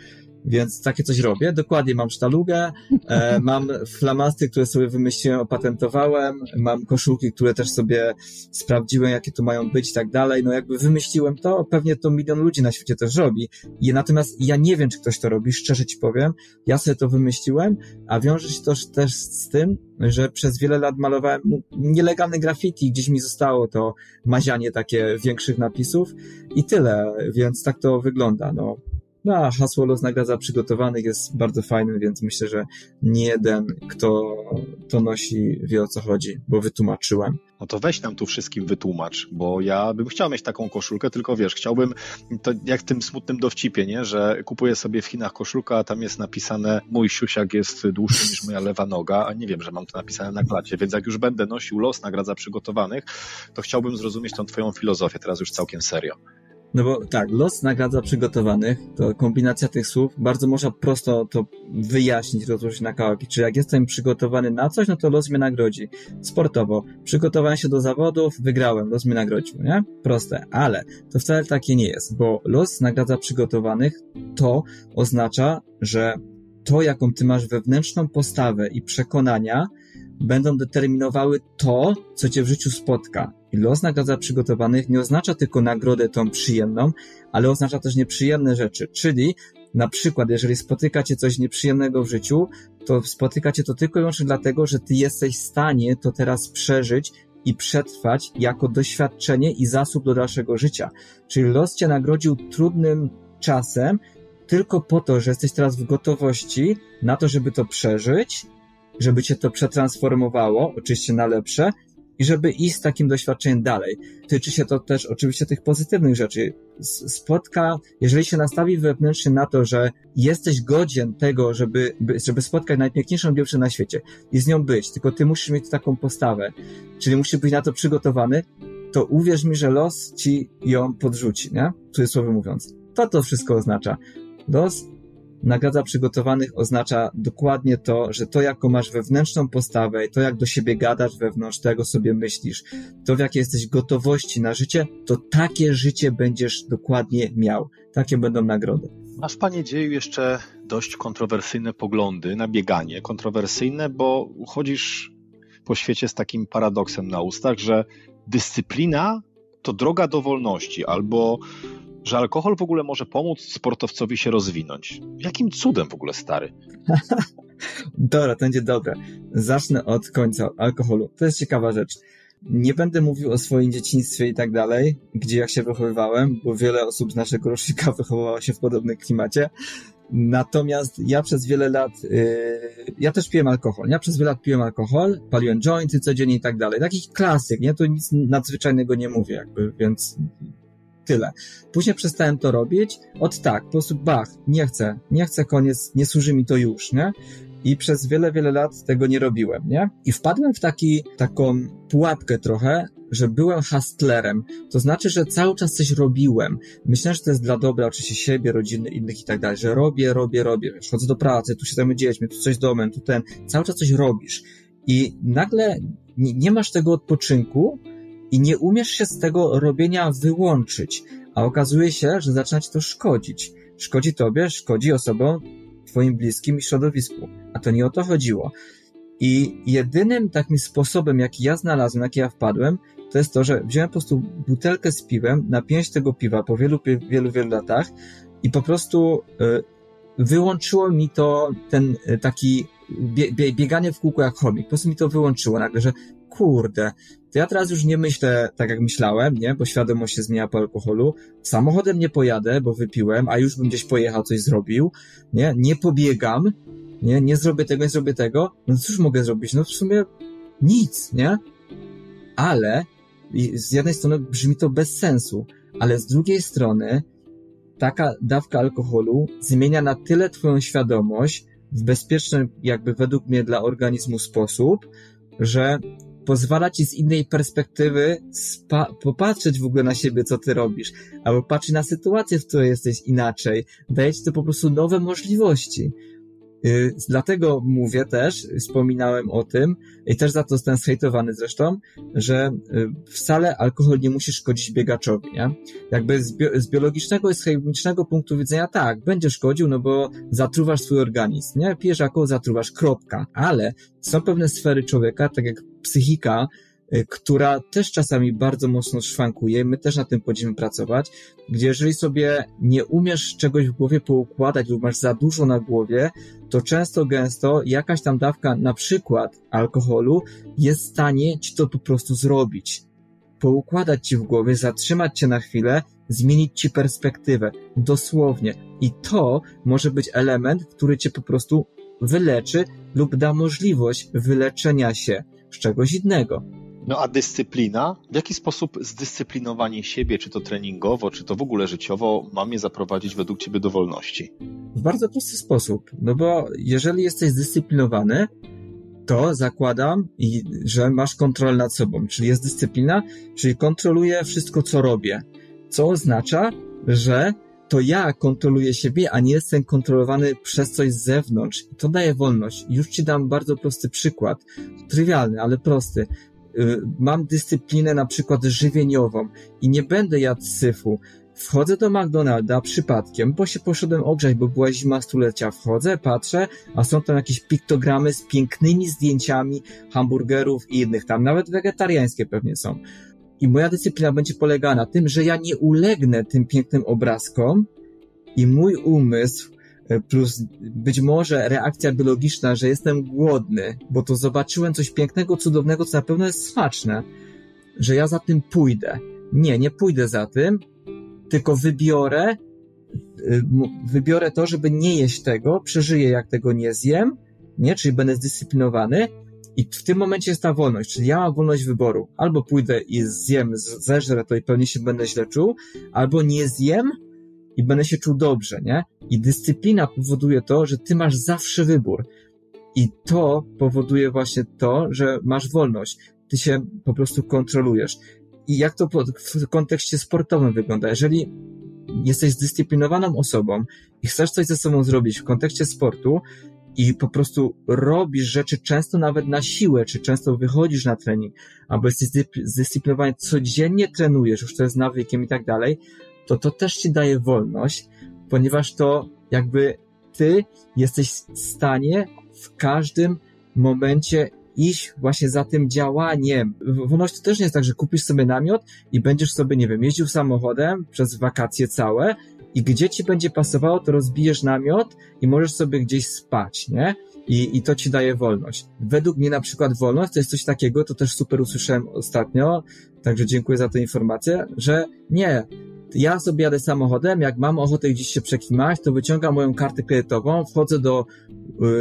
Więc takie coś robię. Dokładnie mam sztalugę, e, mam flamasty, które sobie wymyśliłem, opatentowałem, mam koszulki, które też sobie sprawdziłem, jakie to mają być i tak dalej. No jakby wymyśliłem to, pewnie to milion ludzi na świecie też robi. I natomiast ja nie wiem, czy ktoś to robi, szczerze ci powiem. Ja sobie to wymyśliłem, a wiąże się to też z tym, że przez wiele lat malowałem nielegalne graffiti, gdzieś mi zostało to mazianie takie większych napisów i tyle, więc tak to wygląda. No, no, a hasło Los nagradza przygotowanych jest bardzo fajnym, więc myślę, że nie jeden, kto to nosi, wie o co chodzi, bo wytłumaczyłem. No to weź nam tu wszystkim wytłumacz, bo ja bym chciał mieć taką koszulkę, tylko wiesz, chciałbym, to jak w tym smutnym dowcipie, nie? że kupuję sobie w Chinach koszulkę, a tam jest napisane mój siusiak jest dłuższy niż moja lewa noga, a nie wiem, że mam to napisane na klacie, więc jak już będę nosił los nagradza przygotowanych, to chciałbym zrozumieć tą twoją filozofię, teraz już całkiem serio. No bo tak, los nagradza przygotowanych, to kombinacja tych słów, bardzo można prosto to wyjaśnić, rozłożyć na kawałki. Czy jak jestem przygotowany na coś, no to los mnie nagrodzi. Sportowo, przygotowałem się do zawodów, wygrałem, los mnie nagrodził, nie? Proste, ale to wcale takie nie jest, bo los nagradza przygotowanych, to oznacza, że to, jaką ty masz wewnętrzną postawę i przekonania, będą determinowały to, co cię w życiu spotka. I los nagradza przygotowanych nie oznacza tylko nagrodę tą przyjemną, ale oznacza też nieprzyjemne rzeczy. Czyli na przykład, jeżeli spotykacie coś nieprzyjemnego w życiu, to spotykacie to tylko i wyłącznie dlatego, że ty jesteś w stanie to teraz przeżyć i przetrwać jako doświadczenie i zasób do dalszego życia. Czyli los cię nagrodził trudnym czasem, tylko po to, że jesteś teraz w gotowości na to, żeby to przeżyć, żeby cię to przetransformowało, oczywiście na lepsze, i żeby iść z takim doświadczeniem dalej. Tyczy się to też oczywiście tych pozytywnych rzeczy. Spotka, jeżeli się nastawi wewnętrznie na to, że jesteś godzien tego, żeby, żeby spotkać najpiękniejszą dziewczynę na świecie i z nią być, tylko ty musisz mieć taką postawę, czyli musisz być na to przygotowany, to uwierz mi, że los ci ją podrzuci, nie? W cudzysłowie mówiąc. To to wszystko oznacza. Los nagradza przygotowanych oznacza dokładnie to, że to, jaką masz wewnętrzną postawę, to, jak do siebie gadasz wewnątrz, tego sobie myślisz, to, w jakiej jesteś gotowości na życie, to takie życie będziesz dokładnie miał. Takie będą nagrody. Masz, panie dzieju, jeszcze dość kontrowersyjne poglądy na bieganie. Kontrowersyjne, bo chodzisz po świecie z takim paradoksem na ustach, że dyscyplina to droga do wolności, albo że alkohol w ogóle może pomóc sportowcowi się rozwinąć. Jakim cudem w ogóle, stary? Dobra, to będzie dobre. Zacznę od końca alkoholu. To jest ciekawa rzecz. Nie będę mówił o swoim dzieciństwie i tak dalej, gdzie jak się wychowywałem, bo wiele osób z naszego rocznika wychowywało się w podobnym klimacie. Natomiast ja przez wiele lat, yy, ja też piłem alkohol. Ja przez wiele lat piłem alkohol, paliłem jointy codziennie i tak dalej. Taki klasyk, nie? To nic nadzwyczajnego nie mówię, jakby, więc tyle. Później przestałem to robić, od tak, po prostu bach, nie chcę, nie chcę, koniec, nie służy mi to już, nie? I przez wiele, wiele lat tego nie robiłem, nie? I wpadłem w taki, taką pułapkę trochę, że byłem hustlerem. To znaczy, że cały czas coś robiłem. Myślałem, że to jest dla dobra oczywiście siebie, rodziny, innych i tak dalej, że robię, robię, robię. Wiesz, chodzę do pracy, tu się zajmuję dziećmi, tu coś domem, tu ten. Cały czas coś robisz. I nagle nie, nie masz tego odpoczynku, i nie umiesz się z tego robienia wyłączyć, a okazuje się, że zaczyna ci to szkodzić. Szkodzi tobie, szkodzi osobom twoim bliskim i środowisku. A to nie o to chodziło. I jedynym takim sposobem, jaki ja znalazłem, jaki ja wpadłem, to jest to, że wziąłem po prostu butelkę z piwem, napięć tego piwa po wielu, wielu, wielu latach i po prostu y, wyłączyło mi to ten y, taki bie, bieganie w kółku jak chomik. Po prostu mi to wyłączyło nagle, że kurde, to ja teraz już nie myślę tak, jak myślałem, nie? Bo świadomość się zmienia po alkoholu. Samochodem nie pojadę, bo wypiłem, a już bym gdzieś pojechał, coś zrobił, nie? Nie pobiegam, nie? Nie zrobię tego, nie zrobię tego. No cóż mogę zrobić? No w sumie nic, nie? Ale z jednej strony brzmi to bez sensu, ale z drugiej strony taka dawka alkoholu zmienia na tyle twoją świadomość w bezpieczny, jakby według mnie dla organizmu sposób, że pozwala ci z innej perspektywy popatrzeć w ogóle na siebie, co ty robisz, albo patrzeć na sytuację, w której jesteś inaczej. Daje ci to po prostu nowe możliwości. Y, dlatego mówię też, wspominałem o tym i też za to zostałem zhejtowany zresztą, że y, wcale alkohol nie musi szkodzić biegaczowi, nie? Jakby z, bio, z biologicznego i z chemicznego punktu widzenia tak, będzie szkodził, no bo zatruwasz swój organizm, nie? Pijesz alkohol, zatruwasz, kropka. Ale są pewne sfery człowieka, tak jak psychika, Y, która też czasami bardzo mocno szwankuje. My też na tym będziemy pracować, gdzie jeżeli sobie nie umiesz czegoś w głowie poukładać lub masz za dużo na głowie, to często, gęsto jakaś tam dawka, na przykład alkoholu, jest w stanie ci to po prostu zrobić. Poukładać ci w głowie, zatrzymać cię na chwilę, zmienić ci perspektywę. Dosłownie. I to może być element, który cię po prostu wyleczy lub da możliwość wyleczenia się z czegoś innego. No a dyscyplina? W jaki sposób zdyscyplinowanie siebie, czy to treningowo, czy to w ogóle życiowo, ma mnie zaprowadzić według Ciebie do wolności? W bardzo prosty sposób. No bo jeżeli jesteś zdyscyplinowany, to zakładam, że masz kontrolę nad sobą, czyli jest dyscyplina, czyli kontroluję wszystko, co robię. co oznacza, że to ja kontroluję siebie, a nie jestem kontrolowany przez coś z zewnątrz. I to daje wolność. Już ci dam bardzo prosty przykład. Trywialny, ale prosty. Y, mam dyscyplinę na przykład żywieniową i nie będę jadł syfu. Wchodzę do McDonalda przypadkiem, bo się poszedłem ogrzać, bo była zima stulecia. Wchodzę, patrzę, a są tam jakieś piktogramy z pięknymi zdjęciami hamburgerów i innych tam, nawet wegetariańskie pewnie są. I moja dyscyplina będzie polegała na tym, że ja nie ulegnę tym pięknym obrazkom i mój umysł e, plus być może reakcja biologiczna, że jestem głodny, bo to zobaczyłem coś pięknego, cudownego, co na pewno jest smaczne, że ja za tym pójdę. Nie, nie pójdę za tym, tylko wybiorę, e, wybiorę to, żeby nie jeść tego, przeżyję jak tego nie zjem, nie, czyli będę zdyscyplinowany i w tym momencie jest ta wolność, czyli ja mam wolność wyboru. Albo pójdę i zjem, zeżrę to i pewnie się będę źle czuł, albo nie zjem i będę się czuł dobrze, nie? I dyscyplina powoduje to, że ty masz zawsze wybór. I to powoduje właśnie to, że masz wolność. Ty się po prostu kontrolujesz. I jak to w kontekście sportowym wygląda? Jeżeli jesteś zdyscyplinowaną osobą i chcesz coś ze sobą zrobić w kontekście sportu, i po prostu robisz rzeczy często nawet na siłę, czy często wychodzisz na trening, albo jesteś zdyscyplinowany, codziennie trenujesz, już to jest nawykiem i tak dalej, to to też ci daje wolność, ponieważ to jakby ty jesteś w stanie w każdym momencie iść właśnie za tym działaniem. Wolność to też nie jest tak, że kupisz sobie namiot i będziesz sobie, nie wiem, jeździł samochodem przez wakacje całe i gdzie ci będzie pasowało, to rozbijesz namiot i możesz sobie gdzieś spać, nie? I, I to ci daje wolność. Według mnie na przykład wolność to jest coś takiego, to też super usłyszałem ostatnio, także dziękuję za tę informację, że nie, ja sobie jadę samochodem, jak mam ochotę gdzieś się przekimać, to wyciągam moją kartę kredytową, wchodzę do,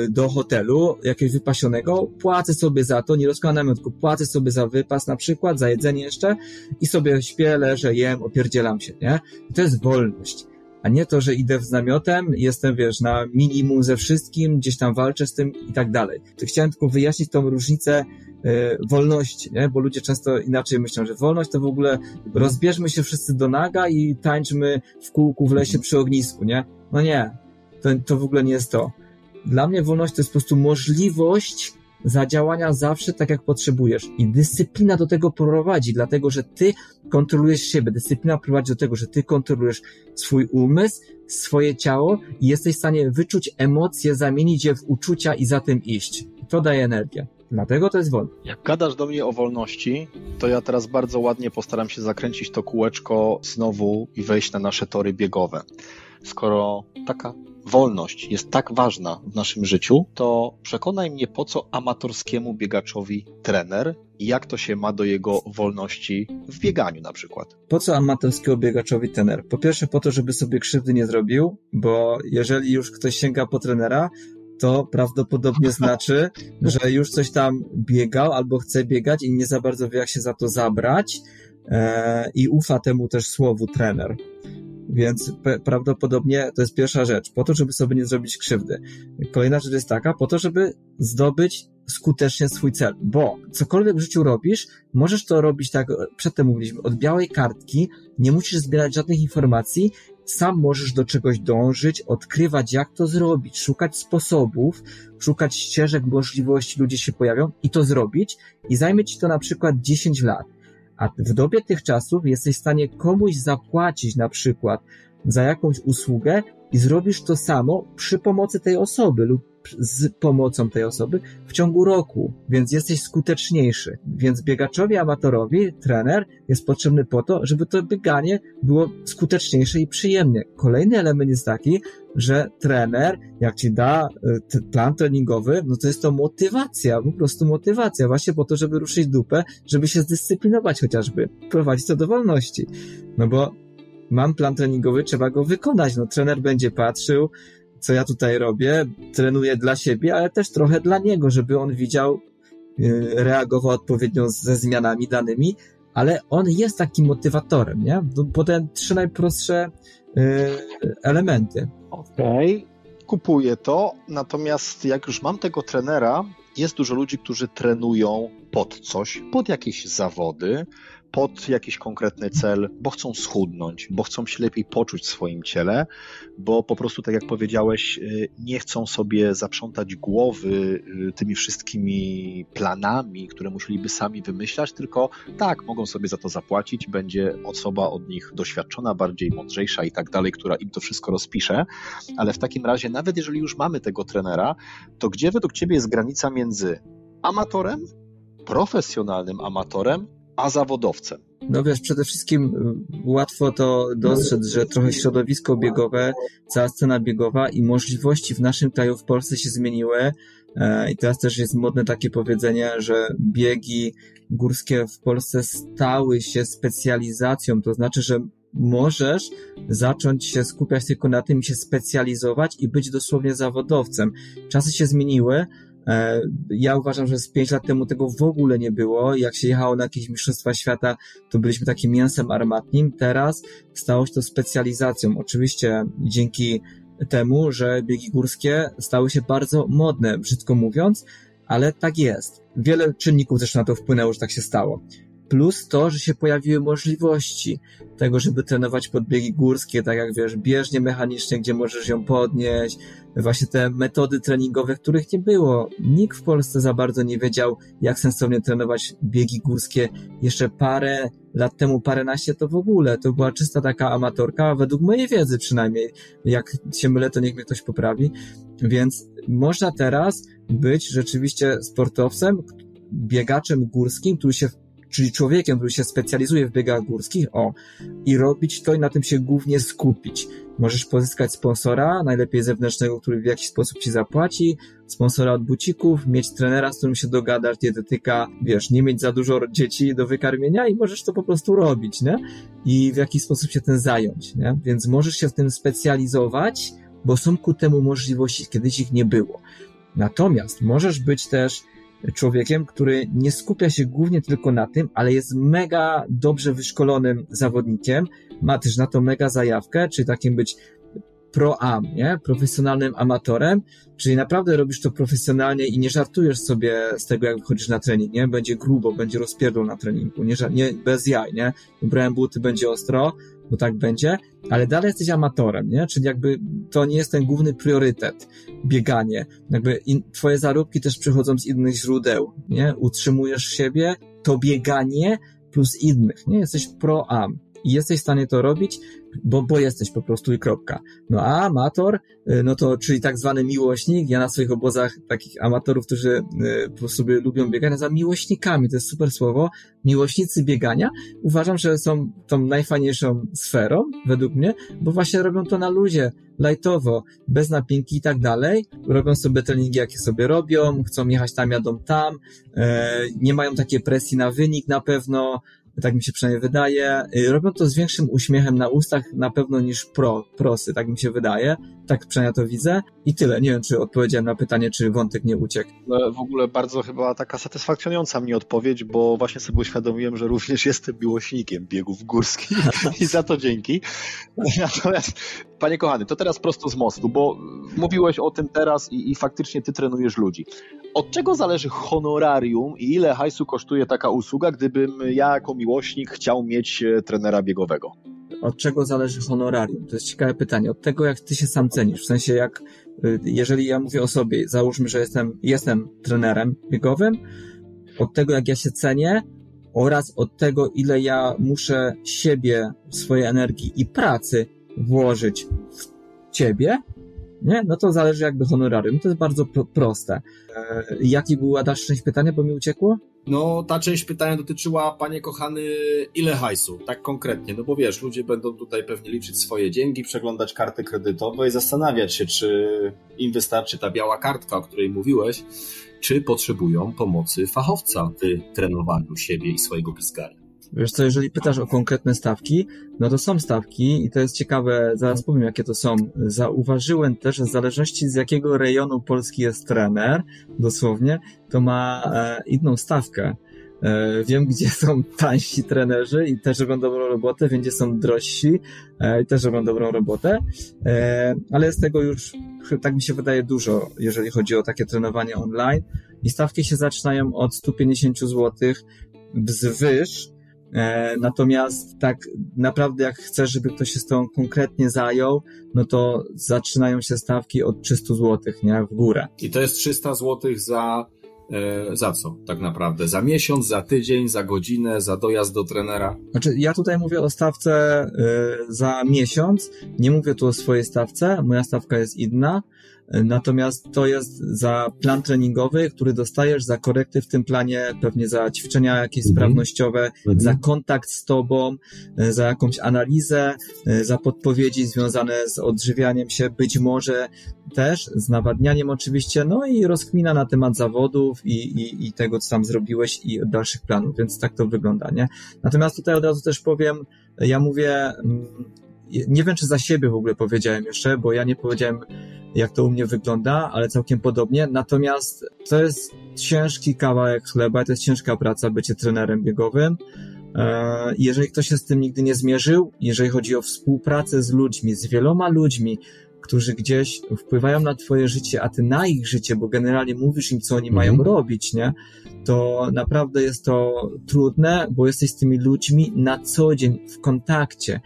y, do hotelu jakiegoś wypasionego, płacę sobie za to, nie rozkładam namiotku, płacę sobie za wypas na przykład, za jedzenie jeszcze i sobie śpię, leżę, jem, opierdzielam się, nie? I to jest wolność a nie to, że idę z namiotem, jestem, wiesz, na minimum ze wszystkim, gdzieś tam walczę z tym i tak dalej. To chciałem tylko wyjaśnić tą różnicę y, wolności, nie? Bo ludzie często inaczej myślą, że wolność to w ogóle rozbierzmy się wszyscy do naga i tańczmy w kółku w lesie przy ognisku, nie? No nie, to, to w ogóle nie jest to. Dla mnie wolność to jest po prostu możliwość zadziałania zawsze tak, jak potrzebujesz. I dyscyplina do tego prowadzi, dlatego że ty kontrolujesz siebie. Dyscyplina prowadzi do tego, że ty kontrolujesz swój umysł, swoje ciało i jesteś w stanie wyczuć emocje, zamienić je w uczucia i za tym iść. To daje energię. Dlatego to jest wolność. Jak gadasz do mnie o wolności, to ja teraz bardzo ładnie postaram się zakręcić to kółeczko znowu i wejść na nasze tory biegowe. Skoro taka wolność jest tak ważna w naszym życiu, to przekonaj mnie, po co amatorskiemu biegaczowi trener i jak to się ma do jego wolności w bieganiu na przykład. Po co amatorskiemu biegaczowi trener? Po pierwsze po to, żeby sobie krzywdy nie zrobił, bo jeżeli już ktoś sięga po trenera, to prawdopodobnie znaczy, że już coś tam biegał albo chce biegać i nie za bardzo wie, jak się za to zabrać e, i ufa temu też słowu trener. Więc prawdopodobnie to jest pierwsza rzecz, po to, żeby sobie nie zrobić krzywdy. Kolejna rzecz jest taka, po to, żeby zdobyć skutecznie swój cel, bo cokolwiek w życiu robisz, możesz to robić tak, przedtem mówiliśmy, od białej kartki, nie musisz zbierać żadnych informacji, sam możesz do czegoś dążyć, odkrywać jak to zrobić, szukać sposobów, szukać ścieżek, możliwości, ludzie się pojawią i to zrobić. I zajmie ci to na przykład 10 lat a w dobie tych czasów jesteś w stanie komuś zapłacić na przykład za jakąś usługę i zrobisz to samo przy pomocy tej osoby lub z pomocą tej osoby w ciągu roku, więc jesteś skuteczniejszy. Więc biegaczowi amatorowi trener jest potrzebny po to, żeby to bieganie było skuteczniejsze i przyjemnie. Kolejny element jest taki, że trener, jak ci da y, plan treningowy, no to jest to motywacja, po prostu motywacja, właśnie po to, żeby ruszyć dupę, żeby się zdyscyplinować chociażby, prowadzić to do wolności. No bo mam plan treningowy, trzeba go wykonać. No trener będzie patrzył, co ja tutaj robię, trenuję dla siebie, ale też trochę dla niego, żeby on widział, y, reagował odpowiednio ze zmianami danymi, ale on jest takim motywatorem, nie? Po te trzy najprostsze y, elementy. Okej, okay. kupuję to, natomiast jak już mam tego trenera, jest dużo ludzi, którzy trenują pod coś, pod jakieś zawody, pod jakiś konkretny cel, bo chcą schudnąć, bo chcą się lepiej poczuć w swoim ciele, bo po prostu, tak jak powiedziałeś, y, nie chcą sobie zaprzątać głowy y, tymi wszystkimi planami, które musieliby sami wymyślać, tylko tak, mogą sobie za to zapłacić, będzie osoba od nich doświadczona, bardziej mądrzejsza i tak dalej, która im to wszystko rozpisze, ale w takim razie, nawet jeżeli już mamy tego trenera, to gdzie według Ciebie jest granica między amatorem, profesjonalnym amatorem, a zawodowcem? No wiesz, przede wszystkim y, łatwo to dostrzec, że trochę środowisko biegowe, cała scena biegowa i możliwości w naszym kraju, w Polsce się zmieniły. E, I teraz też jest modne takie powiedzenie, że biegi górskie w Polsce stały się specjalizacją. To znaczy, że możesz zacząć się skupiać tylko na tym się specjalizować i być dosłownie zawodowcem. Czasy się zmieniły, ja uważam, że z pięć lat temu tego w ogóle nie było. Jak się jechało na jakieś mistrzostwa świata, to byliśmy takim mięsem armatnim. Teraz stało się to specjalizacją. Oczywiście dzięki temu, że biegi górskie stały się bardzo modne, brzydko mówiąc, ale tak jest. Wiele czynników zresztą na to wpłynęło, że tak się stało. Plus to, że się pojawiły możliwości tego, żeby trenować podbiegi górskie, tak jak wiesz, bieżnie mechanicznie, gdzie możesz ją podnieść, właśnie te metody treningowe, których nie było. Nikt w Polsce za bardzo nie wiedział, jak sensownie trenować biegi górskie. Jeszcze parę lat temu, paręnaście to w ogóle, to była czysta taka amatorka, według mojej wiedzy przynajmniej. Jak się mylę, to niech mnie ktoś poprawi. Więc można teraz być rzeczywiście sportowcem, biegaczem górskim, który się czyli człowiekiem, który się specjalizuje w biegach górskich, o, i robić to i na tym się głównie skupić. Możesz pozyskać sponsora, najlepiej zewnętrznego, który w jakiś sposób ci zapłaci, sponsora od bucików, mieć trenera, z którym się dogadasz, dietetyka, wiesz, nie mieć za dużo dzieci do wykarmienia i możesz to po prostu robić, nie? I w jakiś sposób się tym zająć, nie? Więc możesz się w tym specjalizować, bo są ku temu możliwości, kiedyś ich nie było. Natomiast możesz być też człowiekiem, który nie skupia się głównie tylko na tym, ale jest mega dobrze wyszkolonym zawodnikiem, ma też na to mega zajawkę, czyli takim być pro-am, nie? Profesjonalnym amatorem, czyli naprawdę robisz to profesjonalnie i nie żartujesz sobie z tego, jak wychodzisz na trening, nie? Będzie grubo, będzie rozpierdol na treningu, nie, nie bez jaj, nie? Ubrałem buty, będzie ostro, bo tak będzie, ale dalej jesteś amatorem, nie? Czyli jakby to nie jest ten główny priorytet, bieganie. Jakby in, twoje zarobki też przychodzą z innych źródeł, nie? Utrzymujesz siebie, to bieganie plus innych, nie? Jesteś pro-am i jesteś w stanie to robić, bo, bo jesteś po prostu i kropka. No a amator, y, no to czyli tak zwany miłośnik, ja na swoich obozach takich amatorów, którzy y, po sobie lubią biegania, za miłośnikami, to jest super słowo, miłośnicy biegania, uważam, że są tą najfajniejszą sferą, według mnie, bo właśnie robią to na luzie, lightowo, bez napinki i tak dalej, robią sobie treningi, jakie sobie robią, chcą jechać tam, jadą tam, e, nie mają takiej presji na wynik na pewno, tak mi się przynajmniej wydaje. Y, robią to z większym uśmiechem na ustach na pewno niż pro, prosy, tak mi się wydaje. Tak przynajmniej to widzę. I tyle. Nie wiem, czy odpowiedziałem na pytanie, czy wątek nie uciekł. No, w ogóle bardzo chyba taka satysfakcjonująca mnie odpowiedź, bo właśnie sobie uświadomiłem, że również jestem miłośnikiem biegów górskich i za to dzięki. Natomiast, panie kochany, to teraz prosto z mostu, bo mówiłeś o tym teraz i, i faktycznie ty trenujesz ludzi. Od czego zależy honorarium i ile hajsu kosztuje taka usługa, gdybym ja jako miłośnik chciał mieć e, trenera biegowego? Od czego zależy honorarium? To jest ciekawe pytanie. Od tego, jak ty się sam cenisz. W sensie, jak, y, jeżeli ja mówię o sobie, załóżmy, że jestem, jestem trenerem biegowym, od tego, jak ja się cenię, oraz od tego, ile ja muszę siebie, swojej energii i pracy włożyć w ciebie, nie? No to zależy jakby honorarium. To jest bardzo pro proste. E, jaki była dalsza część pytania, bo mi uciekło? No, ta część pytania dotyczyła, panie kochany, ile hajsu, tak konkretnie, no bo wiesz, ludzie będą tutaj pewnie liczyć swoje dzięki, przeglądać karty kredytowe i zastanawiać się, czy im wystarczy ta biała kartka, o której mówiłeś, czy potrzebują pomocy fachowca w trenowaniu siebie i swojego pizgara. Wiesz co, jeżeli pytasz o konkretne stawki, no to są stawki i to jest ciekawe, zaraz powiem jakie to są. Zauważyłem też, że w zależności z jakiego rejonu Polski jest trener, dosłownie, to ma e, inną stawkę. E, wiem, gdzie są tańsi trenerzy i też robią dobrą robotę, wiem, gdzie są drożsi e, i też robią dobrą robotę, e, ale z tego już, tak mi się wydaje, dużo, jeżeli chodzi o takie trenowanie online. I stawki się zaczynają od 150 zł wzwyż, natomiast tak naprawdę jak chcesz, żeby ktoś się z tą konkretnie zajął, no to zaczynają się stawki od 300 zł, nie? W górę. I to jest 300 zł za E, za co tak naprawdę? Za miesiąc, za tydzień, za godzinę, za dojazd do trenera? Znaczy, ja tutaj mówię o stawce y, za miesiąc, nie mówię tu o swojej stawce, moja stawka jest inna, Natomiast to jest za plan treningowy, który dostajesz za korekty w tym planie, pewnie za ćwiczenia jakieś mhm. sprawnościowe, mhm. za kontakt z tobą, e, za jakąś analizę, e, za podpowiedzi związane z odżywianiem się, być może też z nawadnianiem oczywiście, no i rozkmina na temat zawodów i, i, i tego, co tam zrobiłeś i dalszych planów, więc tak to wygląda, nie? Natomiast tutaj od razu też powiem, ja mówię, mm, nie wiem, czy za siebie w ogóle powiedziałem jeszcze, bo ja nie powiedziałem, jak to u mnie wygląda, ale całkiem podobnie. Natomiast to jest ciężki kawałek chleba, to jest ciężka praca bycie trenerem biegowym. E, jeżeli ktoś się z tym nigdy nie zmierzył, jeżeli chodzi o współpracę z ludźmi, z wieloma ludźmi, którzy gdzieś wpływają na twoje życie, a ty na ich życie, bo generalnie mówisz im, co oni mają mhm. robić, nie? To naprawdę jest to trudne, bo jesteś z tymi ludźmi na co dzień w kontakcie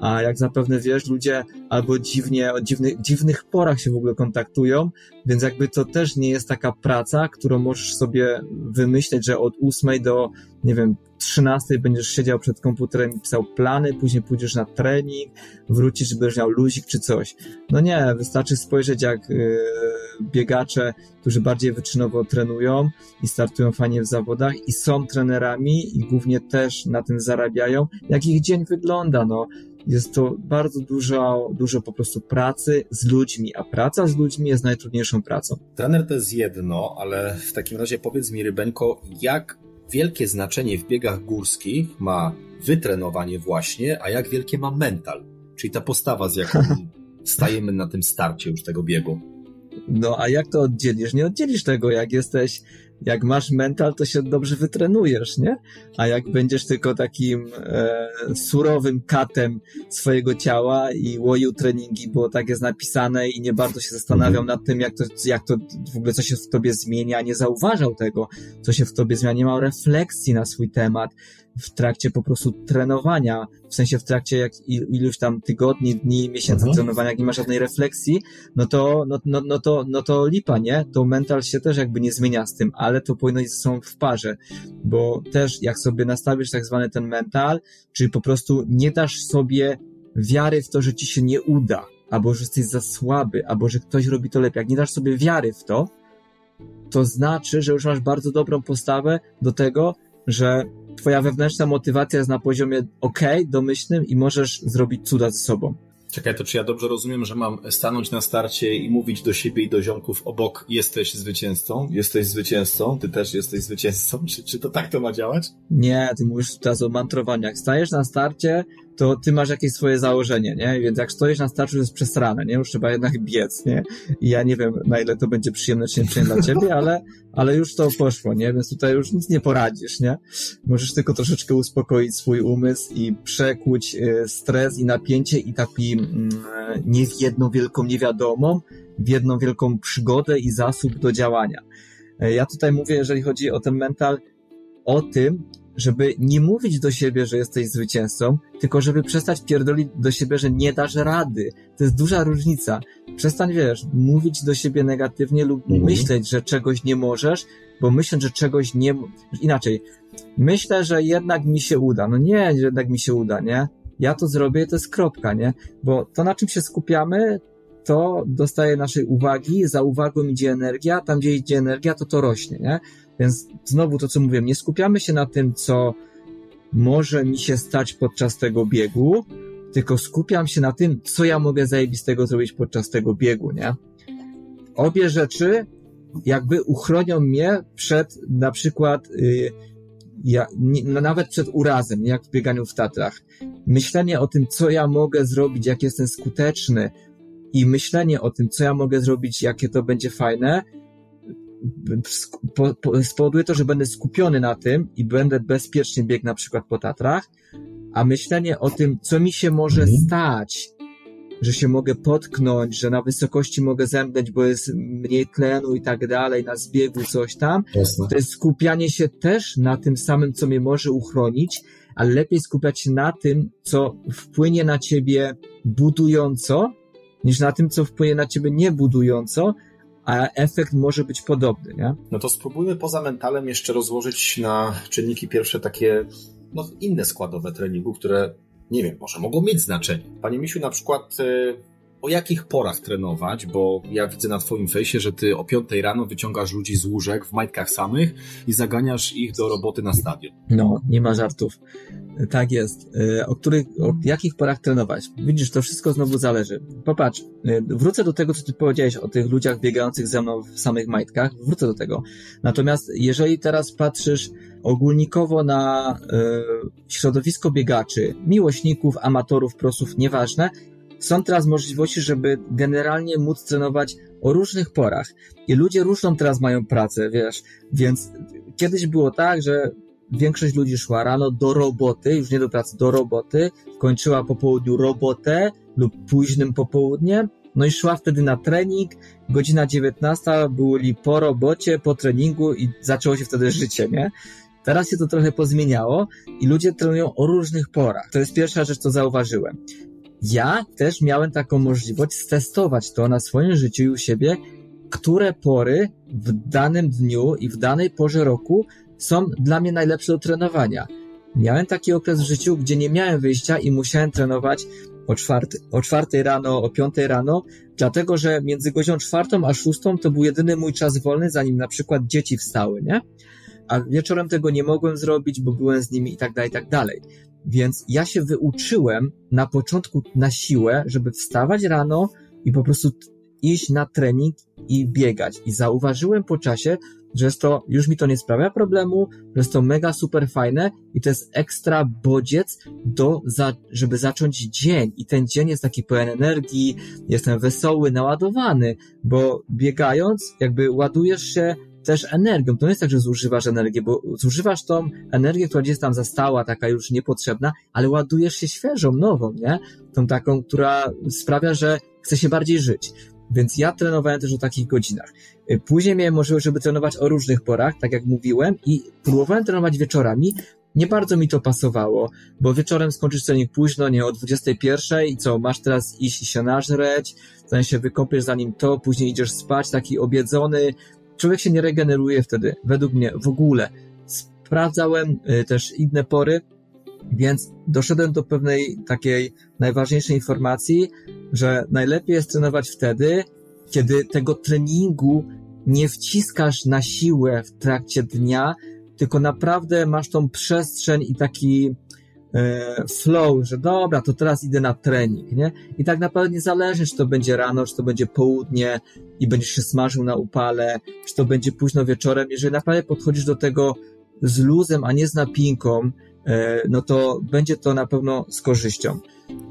a jak zapewne wiesz, ludzie albo dziwnie, o dziwnych, dziwnych porach się w ogóle kontaktują, więc jakby to też nie jest taka praca, którą możesz sobie wymyśleć, że od ósmej do, nie wiem, 13 będziesz siedział przed komputerem i pisał plany, później pójdziesz na trening, wrócisz, będziesz miał luzik czy coś. No nie, wystarczy spojrzeć jak yy, biegacze, którzy bardziej wyczynowo trenują i startują fajnie w zawodach i są trenerami i głównie też na tym zarabiają, jak ich dzień wygląda, no jest to bardzo dużo, dużo po prostu pracy z ludźmi, a praca z ludźmi jest najtrudniejszą pracą. Trener to jest jedno, ale w takim razie powiedz mi, Rybeńko, jak wielkie znaczenie w biegach górskich ma wytrenowanie właśnie, a jak wielkie ma mental, czyli ta postawa, z jaką stajemy na tym starcie już tego biegu. No a jak to oddzielisz? Nie oddzielisz tego, jak jesteś jak masz mental, to się dobrze wytrenujesz, nie? A jak będziesz tylko takim e, surowym katem swojego ciała i łoił treningi, bo tak jest napisane i nie bardzo się zastanawiał nad tym, jak to, jak to w ogóle co się w tobie zmienia, nie zauważał tego, co się w tobie zmienia, nie miał refleksji na swój temat, w trakcie po prostu trenowania, w sensie w trakcie jak iluś tam tygodni, dni, miesięcy mhm. trenowania, jak nie ma żadnej refleksji, no to, no, no, no, to, no to lipa, nie? To mental się też jakby nie zmienia z tym, ale to powinno być są w parze, bo też jak sobie nastawisz tak zwany ten mental, czyli po prostu nie dasz sobie wiary w to, że ci się nie uda, albo że jesteś za słaby, albo że ktoś robi to lepiej. Jak nie dasz sobie wiary w to, to znaczy, że już masz bardzo dobrą postawę do tego, że twoja wewnętrzna motywacja jest na poziomie ok, domyślnym i możesz zrobić cuda ze sobą. Czekaj, to czy ja dobrze rozumiem, że mam stanąć na starcie i mówić do siebie i do ziomków obok, jesteś zwycięzcą, jesteś zwycięzcą, ty też jesteś zwycięzcą, czy, czy to tak to ma działać? Nie, ty mówisz teraz o mantrowaniu. Jak stajesz na starcie, to ty masz jakieś swoje założenie, nie? Więc jak stoisz na starczu, to jest przesrane, nie? Już trzeba jednak biec, nie? I ja nie wiem, na ile to będzie przyjemne czy nieprzyjemne dla ciebie, ale, ale już to poszło, nie? Więc tutaj już nic nie poradzisz, nie? Możesz tylko troszeczkę uspokoić swój umysł i przekłuć y, stres i napięcie i taki mm, nie w jedną wielką niewiadomą, w jedną wielką przygodę i zasób do działania. E, ja tutaj mówię, jeżeli chodzi o ten mental, o tym, żeby nie mówić do siebie, że jesteś zwycięzcą, tylko żeby przestać pierdolić do siebie, że nie dasz rady. To jest duża różnica. Przestań, wiesz, mówić do siebie negatywnie lub mhm. myśleć, że czegoś nie możesz, bo myśleć, że czegoś nie... Inaczej. Myślę, że jednak mi się uda. No nie, jednak mi się uda, nie? Ja to zrobię, to jest kropka, nie? Bo to, na czym się skupiamy, to dostaje naszej uwagi, za uwagą idzie energia, tam gdzie idzie energia, to to rośnie, nie? Więc znowu to, co mówiłem, nie skupiamy się na tym, co może mi się stać podczas tego biegu, tylko skupiam się na tym, co ja mogę zajebistego zrobić podczas tego biegu, nie? Obie rzeczy jakby uchronią mnie przed na przykład yy, ja, nie, no nawet przed urazem, jak w bieganiu w Tatrach. Myślenie o tym, co ja mogę zrobić, jak jestem skuteczny i myślenie o tym, co ja mogę zrobić, jakie to będzie fajne, spowoduje to, że będę skupiony na tym i będę bezpiecznie biegł na przykład po Tatrach, a myślenie o tym, co mi się może mhm. stać, że się mogę potknąć, że na wysokości mogę zemdleć, bo jest mniej tlenu i tak dalej, na zbiegu coś tam, Jasne. to jest skupianie się też na tym samym, co mnie może uchronić, ale lepiej skupiać się na tym, co wpłynie na ciebie budująco, niż na tym, co wpłynie na ciebie niebudująco, a efekt może być podobny, nie? No to spróbujmy poza mentalem jeszcze rozłożyć na czynniki pierwsze takie, no inne składowe treningu, które, nie wiem, może mogą mieć znaczenie. Panie Misiu, na przykład y, o jakich porach trenować, bo ja widzę na twoim fejsie, że ty o piątej rano wyciągasz ludzi z łóżek w majtkach samych i zaganiasz ich do roboty na stadion. No, nie ma żartów. Tak jest. E, o których, o jakich porach trenować? Widzisz, to wszystko znowu zależy. Popatrz, e, wrócę do tego, co ty powiedziałeś o tych ludziach biegających ze mną w samych majtkach. Wrócę do tego. Natomiast jeżeli teraz patrzysz ogólnikowo na y, środowisko biegaczy, miłośników, amatorów, prosów, nieważne, są teraz możliwości, żeby generalnie móc trenować o różnych porach. I ludzie różną teraz mają pracę, wiesz, więc kiedyś było tak, że większość ludzi szła rano do roboty, już nie do pracy, do roboty, kończyła po południu robotę lub późnym popołudniem, no i szła wtedy na trening, godzina 19 byli po robocie, po treningu i zaczęło się wtedy życie, nie? Teraz się to trochę pozmieniało i ludzie trenują o różnych porach. To jest pierwsza rzecz, co zauważyłem. Ja też miałem taką możliwość stestować to na swoim życiu i u siebie, które pory w danym dniu i w danej porze roku są dla mnie najlepsze do trenowania. Miałem taki okres w życiu, gdzie nie miałem wyjścia i musiałem trenować o czwartej, o czwartej rano, o piątej rano, dlatego że między godziną czwartą a szóstą to był jedyny mój czas wolny, zanim na przykład dzieci wstały, nie? A wieczorem tego nie mogłem zrobić, bo byłem z nimi i tak dalej, i tak dalej. Więc ja się wyuczyłem na początku na siłę, żeby wstawać rano i po prostu iść na trening i biegać. I zauważyłem po czasie, że jest to, już mi to nie sprawia problemu, że jest to mega super fajne i to jest ekstra bodziec do, za, żeby zacząć dzień. I ten dzień jest taki pełen energii, jestem wesoły, naładowany, bo biegając, jakby ładujesz się też energią. To nie jest tak, że zużywasz energię, bo zużywasz tą energię, która gdzieś tam zastała, taka już niepotrzebna, ale ładujesz się świeżą, nową, nie? Tą taką, która sprawia, że chce się bardziej żyć. Więc ja trenowałem też o takich godzinach. Później miałem możliwość, żeby trenować o różnych porach, tak jak mówiłem, i próbowałem trenować wieczorami. Nie bardzo mi to pasowało, bo wieczorem skończysz trening późno, nie o 21 i co, masz teraz iść się nażreć, zanim się wykąpiesz zanim to, później idziesz spać, taki obiedzony, człowiek się nie regeneruje wtedy, według mnie w ogóle. Sprawdzałem y, też inne pory, więc doszedłem do pewnej takiej najważniejszej informacji, że najlepiej jest trenować wtedy, kiedy tego treningu nie wciskasz na siłę w trakcie dnia, tylko naprawdę masz tą przestrzeń i taki flow, że dobra, to teraz idę na trening, nie? I tak naprawdę nie zależy, czy to będzie rano, czy to będzie południe i będziesz się smażył na upale, czy to będzie późno wieczorem. Jeżeli naprawdę podchodzisz do tego z luzem, a nie z napinką, e, no to będzie to na pewno z korzyścią.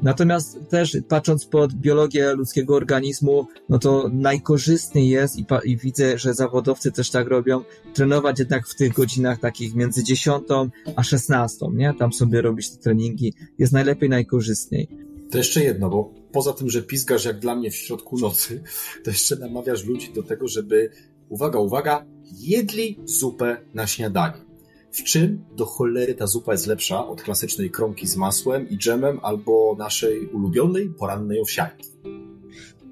Natomiast też patrząc pod biologię ludzkiego organizmu, no to najkorzystniej jest i, i, widzę, że zawodowcy też tak robią, trenować jednak w tych godzinach takich między 10 a 16, nie? Tam sobie robić te treningi. Jest najlepiej, najkorzystniej. To jeszcze jedno, bo poza tym, że pizgasz jak dla mnie w środku nocy, to jeszcze namawiasz ludzi do tego, żeby, uwaga, uwaga, jedli zupę na śniadanie. W czym do cholery ta zupa jest lepsza od klasycznej kromki z masłem i dżemem albo naszej ulubionej porannej owsianki?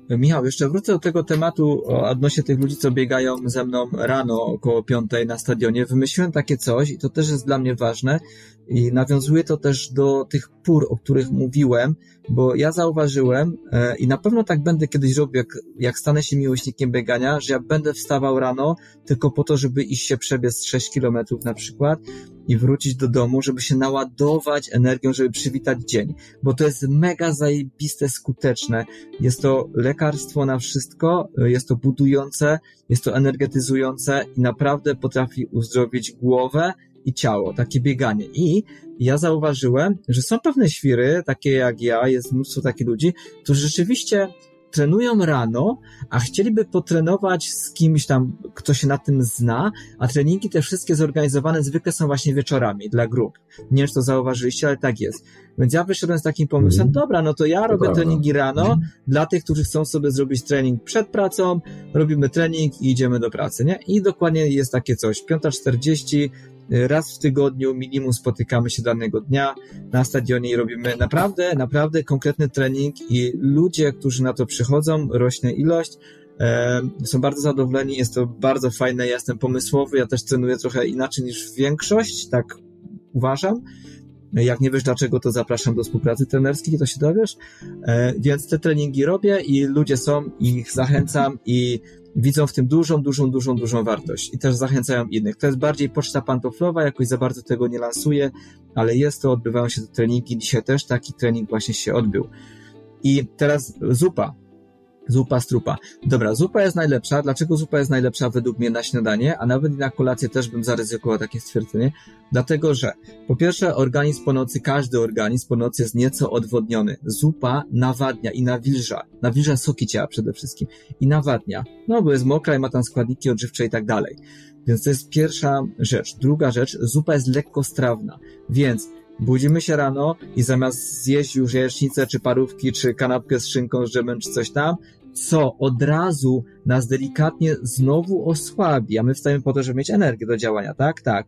Michał, jeszcze wrócę do tego tematu odnośnie tych ludzi, co biegają ze mną rano około piątej na stadionie. Wymyśliłem takie coś i to też jest dla mnie ważne i nawiązuje to też do tych pór, o których mówiłem, bo ja zauważyłem e, i na pewno tak będę kiedyś robił, jak, jak stanę się miłośnikiem biegania, że ja będę wstawał rano tylko po to, żeby iść się przebiec 6 kilometrów na przykład i wrócić do domu, żeby się naładować energią, żeby przywitać dzień, bo to jest mega zajebiste, skuteczne. Jest to lekarstwo na wszystko, jest to budujące, jest to energetyzujące i naprawdę potrafi uzdrowić głowę i ciało, takie bieganie. I ja zauważyłem, że są pewne świry, takie jak ja, jest mnóstwo takich ludzi, którzy rzeczywiście trenują rano, a chcieliby potrenować z kimś tam, kto się na tym zna, a treningi te wszystkie zorganizowane zwykle są właśnie wieczorami dla grup. Nie wiem, czy to zauważyliście, ale tak jest. Więc ja wyszedłem z takim pomysłem, mm. dobra, no to ja to robię prawda. treningi rano mm. dla tych, którzy chcą sobie zrobić trening przed pracą, robimy trening i idziemy do pracy, nie? I dokładnie jest takie coś. 5.40 raz w tygodniu minimum spotykamy się danego dnia na stadionie i robimy naprawdę, naprawdę konkretny trening i ludzie, którzy na to przychodzą, rośnie ilość, są bardzo zadowoleni, jest to bardzo fajne, ja jestem pomysłowy, ja też trenuję trochę inaczej niż większość, tak uważam. Jak nie wiesz dlaczego, to zapraszam do współpracy trenerskiej, to się dowiesz. E, więc te treningi robię i ludzie są, ich zachęcam i widzą w tym dużą, dużą, dużą, dużą wartość i też zachęcają innych. To jest bardziej poczta pantoflowa, jakoś za bardzo tego nie lansuję, ale jest to, odbywają się te treningi. Dzisiaj też taki trening właśnie się odbył. I teraz zupa. Zupa strupa. Dobra, zupa jest najlepsza. Dlaczego zupa jest najlepsza według mnie na śniadanie, a nawet na kolację też bym zaryzykował takie stwierdzenie? Dlatego, że po pierwsze organizm po nocy, każdy organizm po nocy jest nieco odwodniony. Zupa nawadnia i nawilża. Nawilża soki ciała przede wszystkim. I nawadnia. No, bo jest mokra i ma tam składniki odżywcze i tak dalej. Więc to jest pierwsza rzecz. Druga rzecz, zupa jest lekko strawna. Więc budzimy się rano i zamiast zjeść już jajecznicę, czy parówki, czy kanapkę z szynką, z czy coś tam, co od razu nas delikatnie znowu osłabi, a my wstajemy po to, żeby mieć energię do działania, tak? Tak.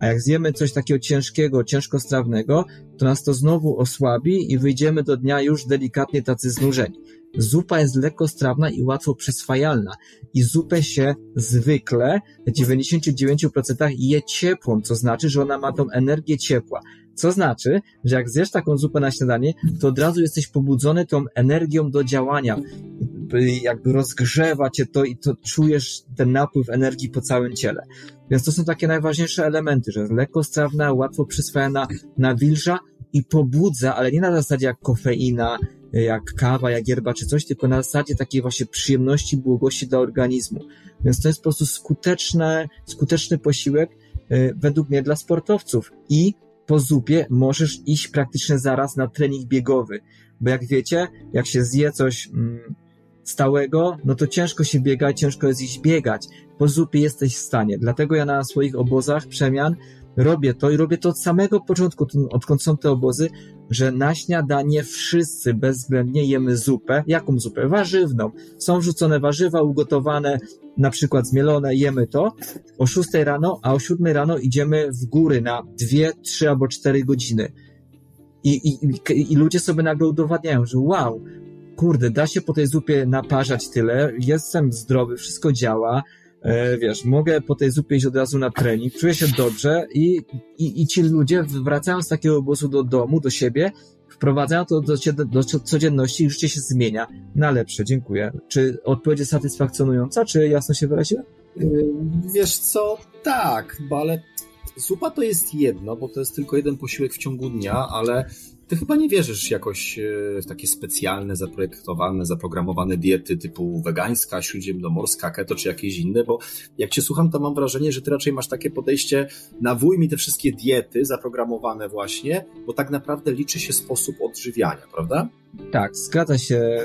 A jak zjemy coś takiego ciężkiego, ciężkostrawnego, to nas to znowu osłabi i wyjdziemy do dnia już delikatnie tacy znużeni. Zupa jest lekkostrawna i łatwo przyswajalna i zupę się zwykle w 99% je ciepłą, co znaczy, że ona ma tą energię ciepła. Co znaczy, że jak zjesz taką zupę na śniadanie, to od razu jesteś pobudzony tą energią do działania. Jakby rozgrzewa cię to i to czujesz ten napływ energii po całym ciele. Więc to są takie najważniejsze elementy, że lekkostrawna, łatwo przyswajana, nawilża i pobudza, ale nie na zasadzie jak kofeina, jak kawa, jak yerba czy coś, tylko na zasadzie takiej właśnie przyjemności, błogości dla organizmu. Więc to jest po prostu skuteczne, skuteczny posiłek y, według mnie dla sportowców i po zupie możesz iść praktycznie zaraz na trening biegowy, bo jak wiecie, jak się zje coś mm, stałego, no to ciężko się biega, ciężko jest iść biegać. Po zupie jesteś w stanie. Dlatego ja na swoich obozach przemian robię to i robię to od samego początku, odkąd są te obozy, że na śniadanie wszyscy bezwzględnie jemy zupę. Jaką zupę? Warzywną. Są wrzucone warzywa ugotowane, na przykład zmielone, jemy to o 6 rano, a o 7 rano idziemy w góry na 2, 3 albo 4 godziny. I, i, I ludzie sobie nagle udowadniają, że wow, kurde, da się po tej zupie naparzać tyle, jestem zdrowy, wszystko działa, e, wiesz, mogę po tej zupie iść od razu na trening, czuję się dobrze i, i, i ci ludzie wracają z takiego obozu do domu, do siebie, wprowadzają to do, do, codzienności i życie się zmienia na lepsze. Dziękuję. Czy odpowiedź jest satysfakcjonująca, czy jasno się wyraziłem? Yy, wiesz co, tak, bo ale zupa to jest jedno, bo to jest tylko jeden posiłek w ciągu dnia, ale ty chyba nie wierzysz jakoś e, w takie specjalne, zaprojektowane, zaprogramowane diety typu wegańska, śródziemnomorska, keto czy jakieś inne, bo jak cię słucham, to mam wrażenie, że ty raczej masz takie podejście, nawój mi te wszystkie diety zaprogramowane właśnie, bo tak naprawdę liczy się sposób odżywiania, prawda? Tak, zgadza się.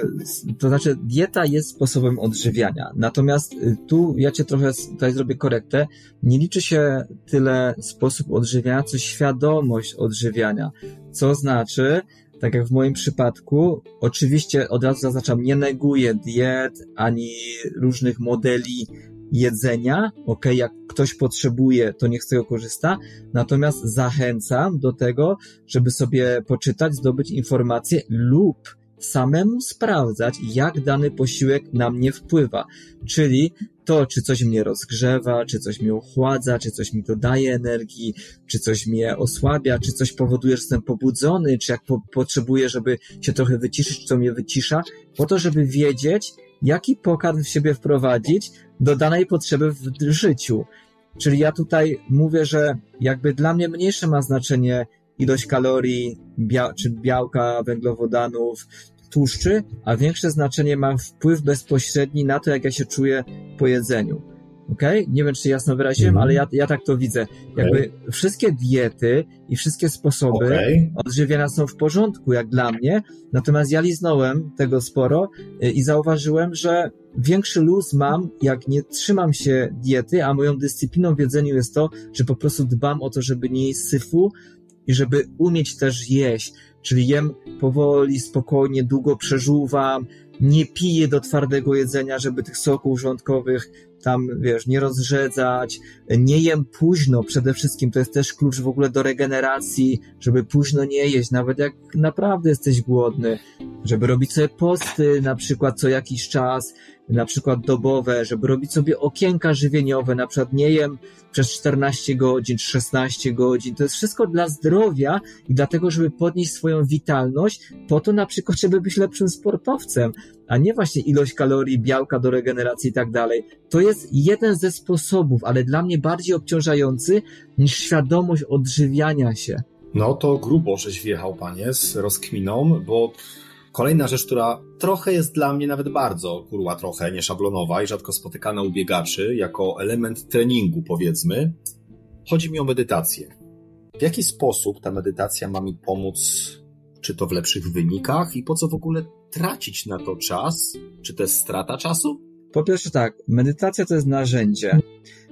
To znaczy, dieta jest sposobem odżywiania. Natomiast y, tu ja cię trochę tutaj zrobię korektę. Nie liczy się tyle sposób odżywiania, co świadomość odżywiania. Co znaczy, tak jak w moim przypadku, oczywiście od razu zaznaczam, nie neguję diet ani różnych modeli jedzenia, ok, jak ktoś potrzebuje, to niech z tego korzysta, natomiast zachęcam do tego, żeby sobie poczytać, zdobyć informacje lub samemu sprawdzać, jak dany posiłek na mnie wpływa. Czyli to, czy coś mnie rozgrzewa, czy coś mnie ochładza, czy coś mi dodaje energii, czy coś mnie osłabia, czy coś powoduje, że jestem pobudzony, czy jak po potrzebuję, żeby się trochę wyciszyć, to mnie wycisza, po to, żeby wiedzieć, jaki pokarm w siebie wprowadzić do danej potrzeby w życiu. Czyli ja tutaj mówię, że jakby dla mnie mniejsze ma znaczenie ilość kalorii, bia czy białka, węglowodanów, tłuszczy, a większe znaczenie ma wpływ bezpośredni na to, jak ja się czuję po jedzeniu. Okej? Okay? Nie wiem, czy jasno wyraziłem, mm. ale ja, ja tak to widzę. Jakby okay. wszystkie diety i wszystkie sposoby okay. odżywiania są w porządku, jak dla mnie. Natomiast ja liznąłem tego sporo y, i zauważyłem, że większy luz mam, jak nie trzymam się diety, a moją dyscypliną w jedzeniu jest to, że po prostu dbam o to, żeby nie jeść syfu i żeby umieć też jeść. Czyli jem powoli, spokojnie, długo przeżuwam, nie piję do twardego jedzenia, żeby tych soków żołądkowych tam, wiesz, nie rozrzedzać, nie jem późno. Przede wszystkim, to jest też klucz w ogóle do regeneracji, żeby późno nie jeść, nawet jak naprawdę jesteś głodny, żeby robić sobie posty na przykład co jakiś czas, na przykład dobowe, żeby robić sobie okienka żywieniowe, na przykład nie jem przez 14 godzin, 16 godzin. To jest wszystko dla zdrowia i dlatego, żeby podnieść swoją witalność, po to na przykład, żeby być lepszym sportowcem, a nie właśnie ilość kalorii, białka do regeneracji i tak dalej. To jest jeden ze sposobów, ale dla mnie bardziej obciążający niż świadomość odżywiania się. No to grubo żeś wjechał, panie, z rozkminą, bo Kolejna rzecz, która trochę jest dla mnie nawet bardzo, kurła trochę, nieszablonowa i rzadko spotykana u biegaczy, jako element treningu powiedzmy, chodzi mi o medytację. W jaki sposób ta medytacja ma mi pomóc, czy to w lepszych wynikach i po co w ogóle tracić na to czas? Czy to jest strata czasu? Po pierwsze tak, medytacja to jest narzędzie.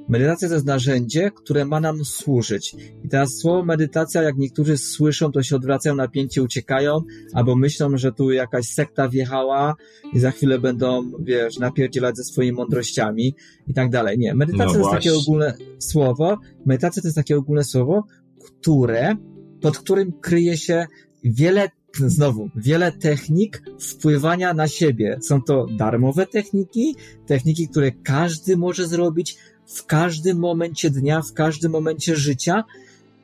Medytacja to jest narzędzie, które ma nam służyć. I teraz słowo medytacja, jak niektórzy słyszą, to się odwracają napięcie, uciekają, albo myślą, że tu jakaś sekta wjechała i za chwilę będą, wiesz, napierdzielać ze swoimi mądrościami i tak dalej. Nie, medytacja no to jest takie ogólne słowo, medytacja to jest takie ogólne słowo, które, pod którym kryje się wiele znowu, wiele technik wpływania na siebie. Są to darmowe techniki, techniki, które każdy może zrobić, w każdym momencie dnia, w każdym momencie życia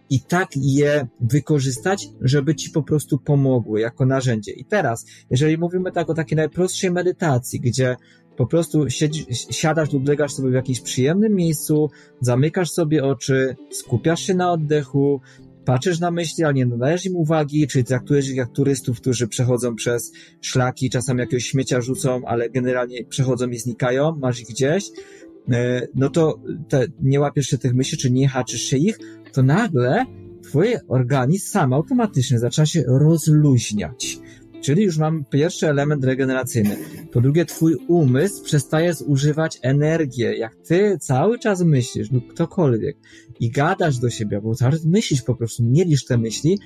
i tak je wykorzystać, żeby ci po prostu pomogły jako narzędzie. I teraz, jeżeli mówimy tak o takiej najprostszej medytacji, gdzie po prostu siedzi, siadasz lub legasz sobie w jakimś przyjemnym miejscu, zamykasz sobie oczy, skupiasz się na oddechu, patrzysz na myśli, ale nie nadajesz im uwagi, czyli traktujesz ich jak turystów, którzy przechodzą przez szlaki, czasem jakiegoś śmiecia rzucą, ale generalnie przechodzą i znikają, masz ich gdzieś, E, no to te, nie łapiesz się tych myśli, czy nie haczysz się ich, to nagle twój organizm sam automatycznie zaczyna się rozluźniać. Czyli już mam pierwszy element regeneracyjny. Po drugie, twój umysł przestaje zużywać energię. Jak ty cały czas myślisz, lub ktokolwiek, i gadasz do siebie, bo cały czas myślisz po prostu, mielisz te myśli,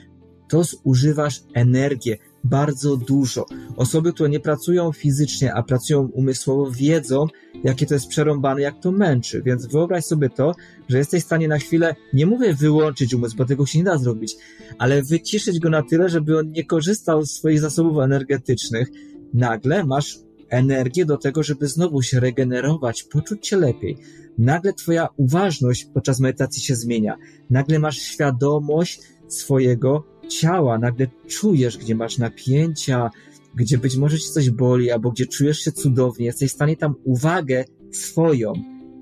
to zużywasz energię bardzo dużo. Osoby, które nie pracują fizycznie, a pracują umysłowo, wiedzą, jakie to jest przerąbane, jak to męczy. Więc wyobraź sobie to, że jesteś w stanie na chwilę, nie mówię wyłączyć umysł, bo tego się nie da zrobić, ale wyciszyć go na tyle, żeby on nie korzystał z swoich zasobów energetycznych. Nagle masz energię do tego, żeby znowu się regenerować, poczuć się lepiej. Nagle twoja uważność podczas medytacji się zmienia. Nagle masz świadomość swojego ciała, nagle czujesz, gdzie masz napięcia, gdzie być może ci coś boli, albo gdzie czujesz się cudownie, jesteś w stanie tam uwagę swoją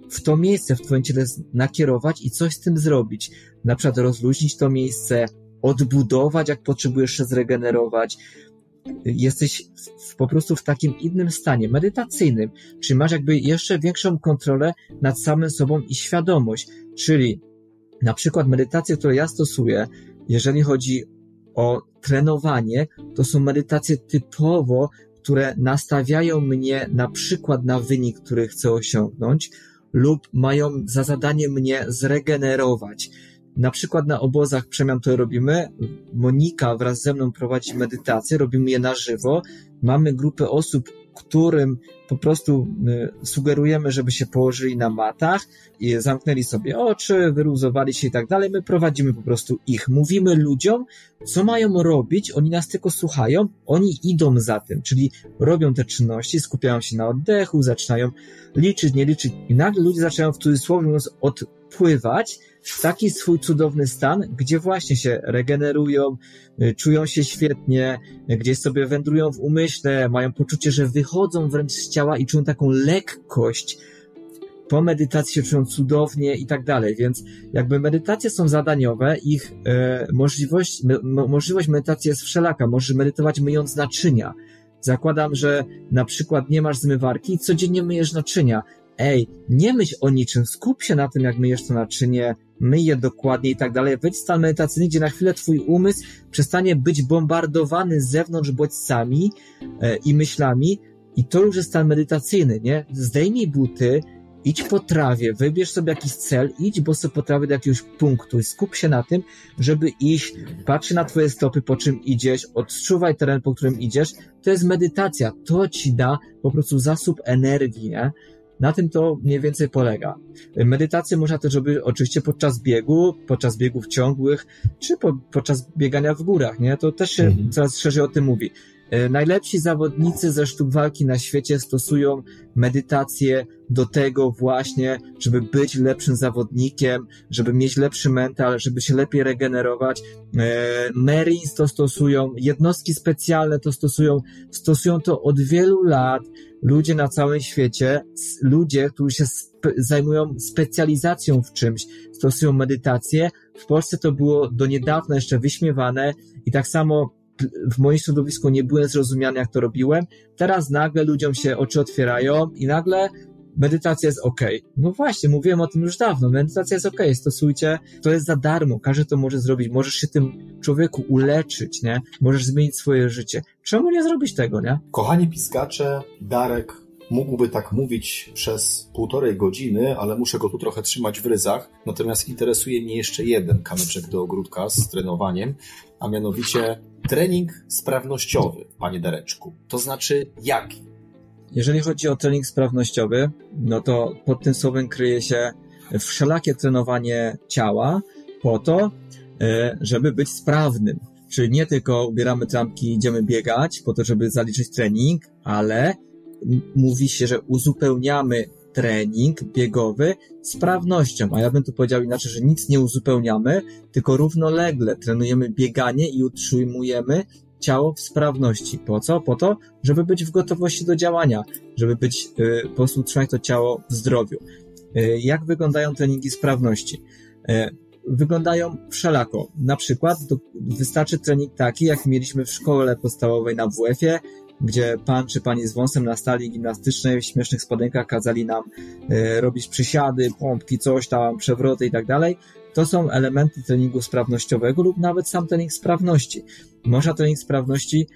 w to miejsce w twoim ciele nakierować i coś z tym zrobić. Na przykład rozluźnić to miejsce, odbudować, jak potrzebujesz się zregenerować. Jesteś w, po prostu w takim innym stanie, medytacyjnym, czyli masz jakby jeszcze większą kontrolę nad samym sobą i świadomość. Czyli na przykład medytacje, które ja stosuję, jeżeli chodzi o trenowanie, to są medytacje typowo, które nastawiają mnie na przykład na wynik, który chcę osiągnąć, lub mają za zadanie mnie zregenerować. Na przykład na obozach przemian to robimy. Monika wraz ze mną prowadzi medytację, robimy je na żywo. Mamy grupę osób, którym po prostu y, sugerujemy, żeby się położyli na matach zamknęli sobie oczy, wyluzowali się i tak dalej. My prowadzimy po prostu ich. Mówimy ludziom, co mają robić, oni nas tylko słuchają, oni idą za tym, czyli robią te czynności, skupiają się na oddechu, zaczynają liczyć, nie liczyć i nagle ludzie zaczynają w cudzysłowie mówiąc odpływać w taki swój cudowny stan, gdzie właśnie się regenerują, y, czują się świetnie, gdzieś sobie wędrują w umyśle, mają poczucie, że wychodzą wręcz z ciała i czują taką lekkość. Po medytacji się czują cudownie i tak dalej, więc jakby medytacje są zadaniowe, ich e, możliwość, mo, możliwość medytacji jest wszelaka. Możesz medytować myjąc naczynia. Zakładam, że na przykład nie masz zmywarki i codziennie myjesz naczynia. Ej, nie myśl o niczym, skup się na tym, jak myjesz to naczynie, myj dokładnie i tak dalej. Wejdź w stan medytacyjny, gdzie na chwilę twój umysł przestanie być bombardowany z zewnątrz bodźcami e, i myślami i to już jest stan medytacyjny, nie? Zdejmij buty, idź po trawie, wybierz sobie jakiś cel, idź boso po trawie do jakiegoś punktu i skup się na tym, żeby iść, patrz na twoje stopy, po czym idziesz, odczuwaj teren, po którym idziesz. To jest medytacja. To ci da po prostu zasób energii, nie? Na tym to mniej więcej polega. Medytację można też robić oczywiście podczas biegu, podczas biegów ciągłych, czy po, podczas biegania w górach, nie? To też się mhm. coraz szerzej o tym mówi. E, najlepsi zawodnicy ze sztuk walki na świecie stosują medytację do tego właśnie, żeby być lepszym zawodnikiem, żeby mieć lepszy mental, żeby się lepiej regenerować. E, Marines to stosują, jednostki specjalne to stosują, stosują to od wielu lat. Ludzie na całym świecie, ludzie, którzy się spe zajmują specjalizacją w czymś, stosują medytację. W Polsce to było do niedawna jeszcze wyśmiewane i tak samo w moim środowisku nie byłem zrozumiany, jak to robiłem. Teraz nagle ludziom się oczy otwierają i nagle medytacja jest ok. No właśnie, mówiłem o tym już dawno. Medytacja jest ok, stosujcie, to jest za darmo, każdy to może zrobić. Możesz się tym człowieku uleczyć, nie? Możesz zmienić swoje życie. Czemu nie zrobić tego, nie? Kochani piskacze, Darek mógłby tak mówić przez półtorej godziny, ale muszę go tu trochę trzymać w ryzach. Natomiast interesuje mnie jeszcze jeden kamyczek do ogródka z trenowaniem, a mianowicie trening sprawnościowy, panie Dareczku. To znaczy jaki? Jeżeli chodzi o trening sprawnościowy, no to pod tym słowem kryje się wszelakie trenowanie ciała po to, e, żeby być sprawnym. Czyli nie tylko ubieramy trampki i idziemy biegać po to, żeby zaliczyć trening, ale mówi się, że uzupełniamy trening biegowy sprawnością, a ja bym tu powiedział inaczej, że nic nie uzupełniamy, tylko równolegle trenujemy bieganie i utrzymujemy ciało w sprawności. Po co? Po to, żeby być w gotowości do działania, żeby być, y, po prostu utrzymać to ciało w zdrowiu. Y, jak wyglądają treningi sprawności? Y, wyglądają wszelako. Na przykład do, wystarczy trening taki, jak mieliśmy w szkole podstawowej na WF-ie, gdzie pan czy pani z wąsem na stali gimnastycznej w śmiesznych spodenkach kazali nam e, robić przysiady, pompki, coś tam, przewroty i tak dalej. To są elementy treningu sprawnościowego lub nawet sam trening sprawności. Można trening sprawności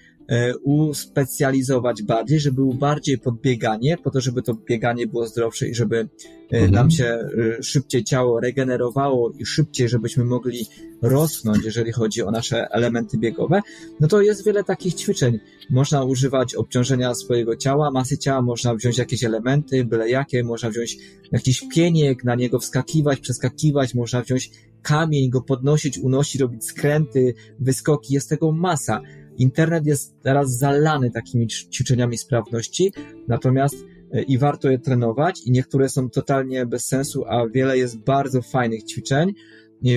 uspecjalizować bardziej, żeby był bardziej pod bieganie, po to, żeby to bieganie było zdrowsze i żeby e, mhm. nam się e, szybciej ciało regenerowało i szybciej, żebyśmy mogli rosnąć, jeżeli chodzi o nasze elementy biegowe, no to jest wiele takich ćwiczeń. Można używać obciążenia swojego ciała, masy ciała, można wziąć jakieś elementy, byle jakie, można wziąć jakiś pieniek, na niego wskakiwać, przeskakiwać, można wziąć kamień, go podnosić, unosić, robić skręty, wyskoki, jest tego masa. Internet jest teraz zalany takimi ćwiczeniami sprawności, natomiast e, i warto je trenować i niektóre są totalnie bez sensu, a wiele jest bardzo fajnych ćwiczeń.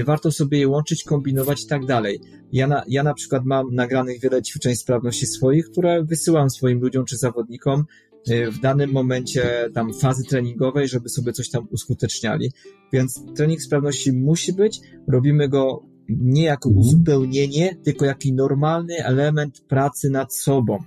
Warto sobie je łączyć, kombinować i tak dalej. Ja na, ja na przykład mam nagranych wiele ćwiczeń sprawności swoich, które wysyłam swoim ludziom czy zawodnikom e, w danym momencie tam fazy treningowej, żeby sobie coś tam uskuteczniali. Więc trening sprawności musi być, robimy go nie jako mhm. uzupełnienie, tylko jako normalny element pracy nad sobą.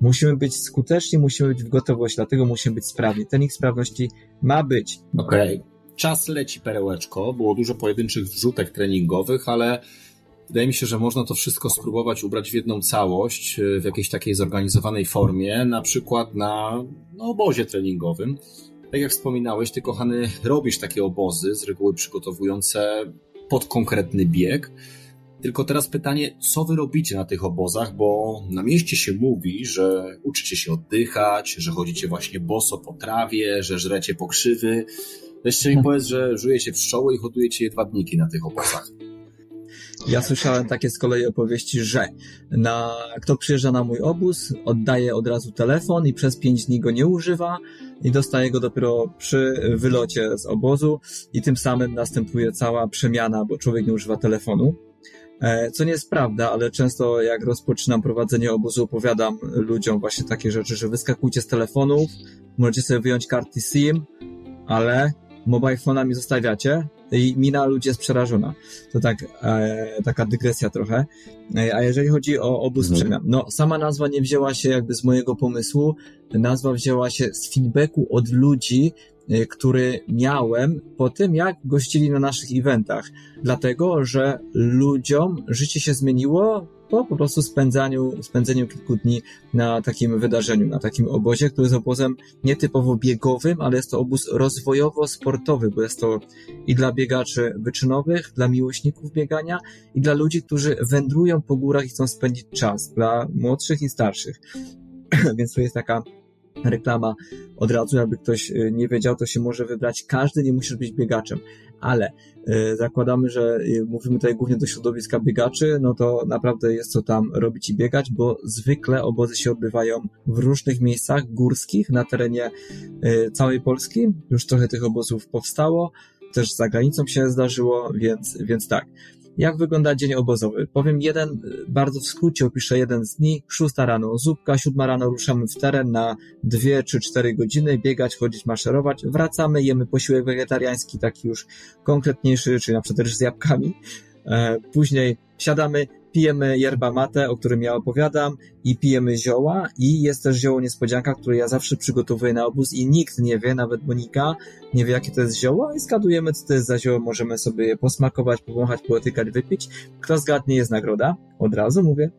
Musimy być skuteczni, musimy być w gotowości, dlatego musimy być sprawni. Ten ich sprawności ma być. Okej. Okay. Czas leci perełeczko. Było dużo pojedynczych wrzutek treningowych, ale wydaje mi się, że można to wszystko spróbować ubrać w jedną całość, w jakiejś takiej zorganizowanej formie, na przykład na no, obozie treningowym. Tak jak wspominałeś, ty kochany robisz takie obozy, z reguły przygotowujące pod konkretny bieg. Tylko teraz pytanie, co wy robicie na tych obozach, bo na mieście się mówi, że uczycie się oddychać, że chodzicie właśnie boso po trawie, że żrecie pokrzywy. Jeszcze mi powiedz, że żujecie pszczoły i hodujecie jedwabniki na tych obozach. Ja słyszałem takie z kolei opowieści, że na, kto przyjeżdża na mój obóz, oddaje od razu telefon i przez pięć dni go nie używa i dostaje go dopiero przy wylocie z obozu i tym samym następuje cała przemiana, bo człowiek nie używa telefonu. E, co nie jest prawda, ale często jak rozpoczynam prowadzenie obozu, opowiadam ludziom właśnie takie rzeczy, że wyskakujcie z telefonów, możecie sobie wyjąć karty SIM, ale mobile phone'ami zostawiacie, i mina ludzi jest przerażona. To tak, e, taka dygresja trochę. E, a jeżeli chodzi o obóz mhm. przemian, no sama nazwa nie wzięła się jakby z mojego pomysłu, nazwa wzięła się z feedbacku od ludzi, e, który miałem po tym, jak gościli na naszych eventach. Dlatego, że ludziom życie się zmieniło po po prostu spędzaniu, spędzeniu kilku dni na takim wydarzeniu, na takim obozie, który jest obozem nietypowo biegowym, ale jest to obóz rozwojowo-sportowy, bo jest to i dla biegaczy wyczynowych, dla miłośników biegania i dla ludzi, którzy wędrują po górach i chcą spędzić czas, dla młodszych i starszych. Więc to jest taka reklama od razu, jakby ktoś y, nie wiedział, to się może wybrać. Każdy nie musisz być biegaczem, ale y, zakładamy, że y, mówimy tutaj głównie do środowiska biegaczy, no to naprawdę jest co tam robić i biegać, bo zwykle obozy się odbywają w różnych miejscach górskich na terenie całej Polski. Już trochę tych obozów powstało, też za granicą się zdarzyło, więc, więc tak. Jak wygląda dzień obozowy? Powiem jeden, bardzo w skrócie opiszę jeden z dni. Szósta rano zupka, siódma rano ruszamy w teren na dwie czy cztery godziny, biegać, chodzić, maszerować. Wracamy, jemy posiłek wegetariański, taki już konkretniejszy, czyli na przykład ryż z jabłkami. E, później siadamy, pijemy yerba mate, o którym ja opowiadam i pijemy zioła i jest też zioło niespodzianka, które ja zawsze przygotowuję na obóz i nikt nie wie, nawet Monika nie wie jakie to jest zioło i zgadujemy co to jest za zioło, możemy sobie je posmakować, powąchać, połotykać, wypić. Kto zgadnie jest nagroda, od razu mówię.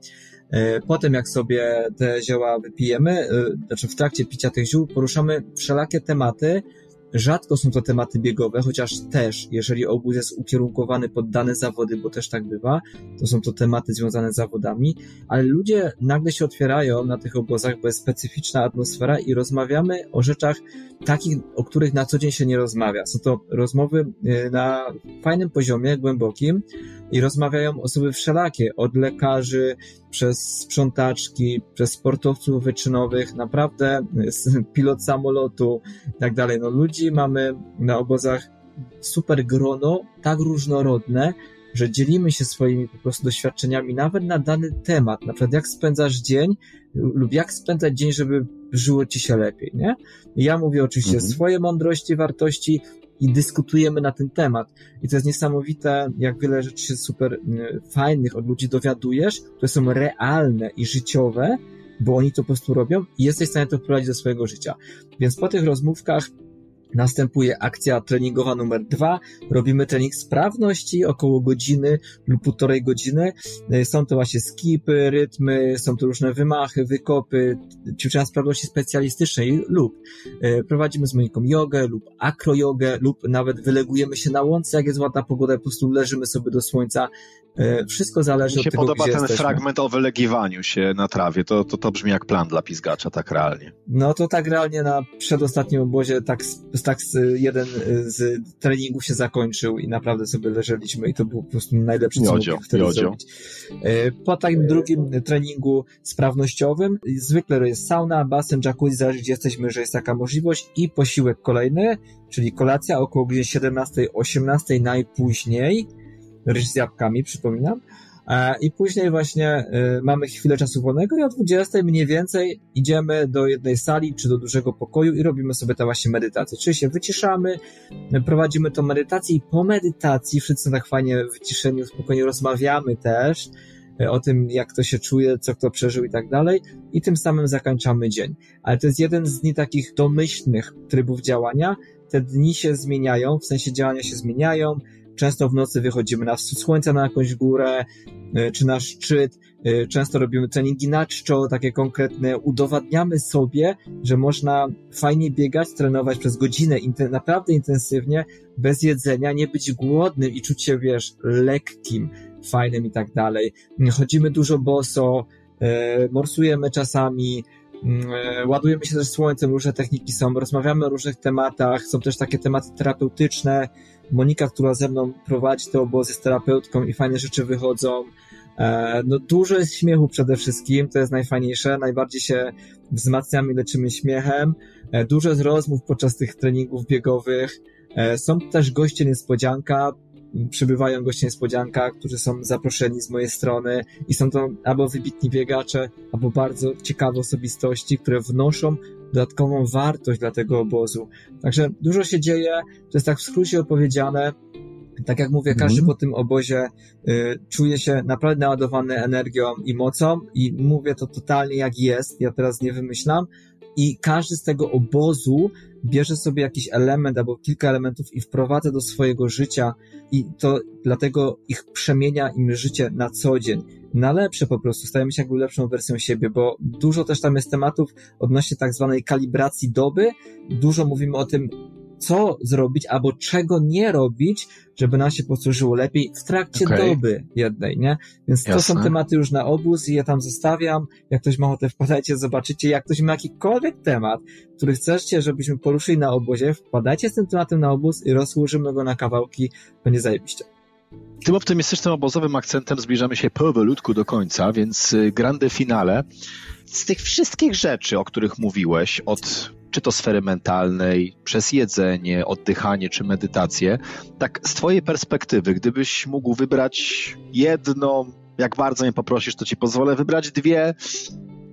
E, potem jak sobie te zioła wypijemy, e, znaczy w trakcie picia tych ziół poruszamy wszelakie tematy, Rzadko są to tematy biegowe, chociaż też, jeżeli obóz jest ukierunkowany pod dane zawody, bo też tak bywa, to są to tematy związane z zawodami, ale ludzie nagle się otwierają na tych obozach, bo jest specyficzna atmosfera i rozmawiamy o rzeczach takich, o których na co dzień się nie rozmawia. Są to rozmowy y, na fajnym poziomie, głębokim i rozmawiają osoby wszelakie, od lekarzy, przez sprzątaczki, przez sportowców wyczynowych, naprawdę pilot samolotu i tak dalej. No ludzi mamy na obozach super grono, tak różnorodne, że dzielimy się swoimi po prostu doświadczeniami nawet na dany temat. Na przykład jak spędzasz dzień lub jak spędzać dzień, żeby żyło ci się lepiej, nie? ja mówię oczywiście mhm. swoje mądrości, wartości, i dyskutujemy na ten temat. I to jest niesamowite, jak wiele rzeczy się super y, fajnych od ludzi dowiadujesz, które są realne i życiowe, bo oni to po prostu robią i jesteś w stanie to wprowadzić do swojego życia. Więc po tych rozmówkach Następuje akcja treningowa numer dwa. Robimy trening sprawności około godziny lub półtorej godziny. E, są to właśnie skipy, rytmy, są to różne wymachy, wykopy, ćwiczenia sprawności specjalistycznej lub e, prowadzimy z Moniką jogę lub akrojogę lub nawet wylegujemy się na łące, jak jest ładna pogoda, po prostu leżymy sobie do słońca. E, wszystko zależy Mi się od tego, podoba ten jesteśmy. fragment o wylegiwaniu się na trawie. To, to, to brzmi jak plan dla pizgacza, tak realnie. No to tak realnie na przedostatnim obozie tak tak jeden z treningów się zakończył i naprawdę sobie leżeliśmy i to był po prostu najlepszy, co mógł wtedy jodzio. zrobić. E, po takim drugim treningu sprawnościowym zwykle jest sauna, basen, jacuzzi, zależy gdzie jesteśmy, że jest taka możliwość i posiłek kolejny, czyli kolacja około godziny 17-18 najpóźniej, ryż z jabłkami, przypominam, E, I później właśnie e, mamy chwilę czasu wolnego i o 20 mniej więcej idziemy do jednej sali czy do dużego pokoju i robimy sobie tam właśnie medytację. Czyli się wyciszamy, prowadzimy tą medytację i po medytacji wszyscy tak fajnie wyciszeni, spokojnie rozmawiamy też e, o tym, jak to się czuje, co kto przeżył i tak dalej i tym samym zakończamy dzień. Ale to jest jeden z dni takich domyślnych trybów działania. Te dni się zmieniają, w sensie działania się zmieniają, Często w nocy wychodzimy na słońca na jakąś górę, e, czy na szczyt. E, często robimy treningi na czczo, takie konkretne. Udowadniamy sobie, że można fajnie biegać, trenować przez godzinę, naprawdę intensywnie, bez jedzenia, nie być głodnym i czuć się, wiesz, lekkim, fajnym i tak dalej. Chodzimy dużo boso, e, morsujemy czasami, ładujemy się też słońcem, różne techniki są, rozmawiamy o różnych tematach, są też takie tematy terapeutyczne, Monika, która ze mną prowadzi te obozy z terapeutką i fajne rzeczy wychodzą. E, no dużo jest śmiechu przede wszystkim, to jest najfajniejsze, najbardziej się wzmacniamy, leczymy śmiechem. E, dużo jest rozmów podczas tych treningów biegowych. E, są też goście niespodzianka, przybywają goście niespodzianka, którzy są zaproszeni z mojej strony i są to albo wybitni biegacze, albo bardzo ciekawe osobistości, które wnoszą dodatkową wartość dla tego obozu. Także dużo się dzieje, to jest tak w skrócie opowiedziane. Tak jak mówię, każdy mm. po tym obozie y, czuje się naprawdę naładowany energią i mocą i mówię to totalnie jak jest, ja teraz nie wymyślam i każdy z tego obozu bierze sobie jakiś element albo kilka elementów i wprowadza do swojego życia i to dlatego ich przemienia im życie na co dzień. Na lepsze po prostu, stajemy się jakby lepszą wersją siebie, bo dużo też tam jest tematów odnośnie tak zwanej kalibracji doby. Dużo mówimy o tym, co zrobić albo czego nie robić, żeby nam się posłużyło lepiej w trakcie okay. doby jednej, nie? Więc Jasne. to są tematy już na obóz i ja tam zostawiam. Jak ktoś ma ochotę, wpadajcie, zobaczycie. Jak ktoś ma jakikolwiek temat, który chcecie, żebyśmy poruszyli na obozie, wpadajcie z tym tematem na obóz i rozłożymy go na kawałki. Będzie zajebiście. Tym optymistycznym obozowym akcentem zbliżamy się powolutku do końca, więc y, grande finale. Z tych wszystkich rzeczy, o których mówiłeś, od czy to sfery mentalnej, przez jedzenie, oddychanie czy medytację, tak z Twojej perspektywy, gdybyś mógł wybrać jedną, jak bardzo mnie poprosisz, to Ci pozwolę wybrać dwie,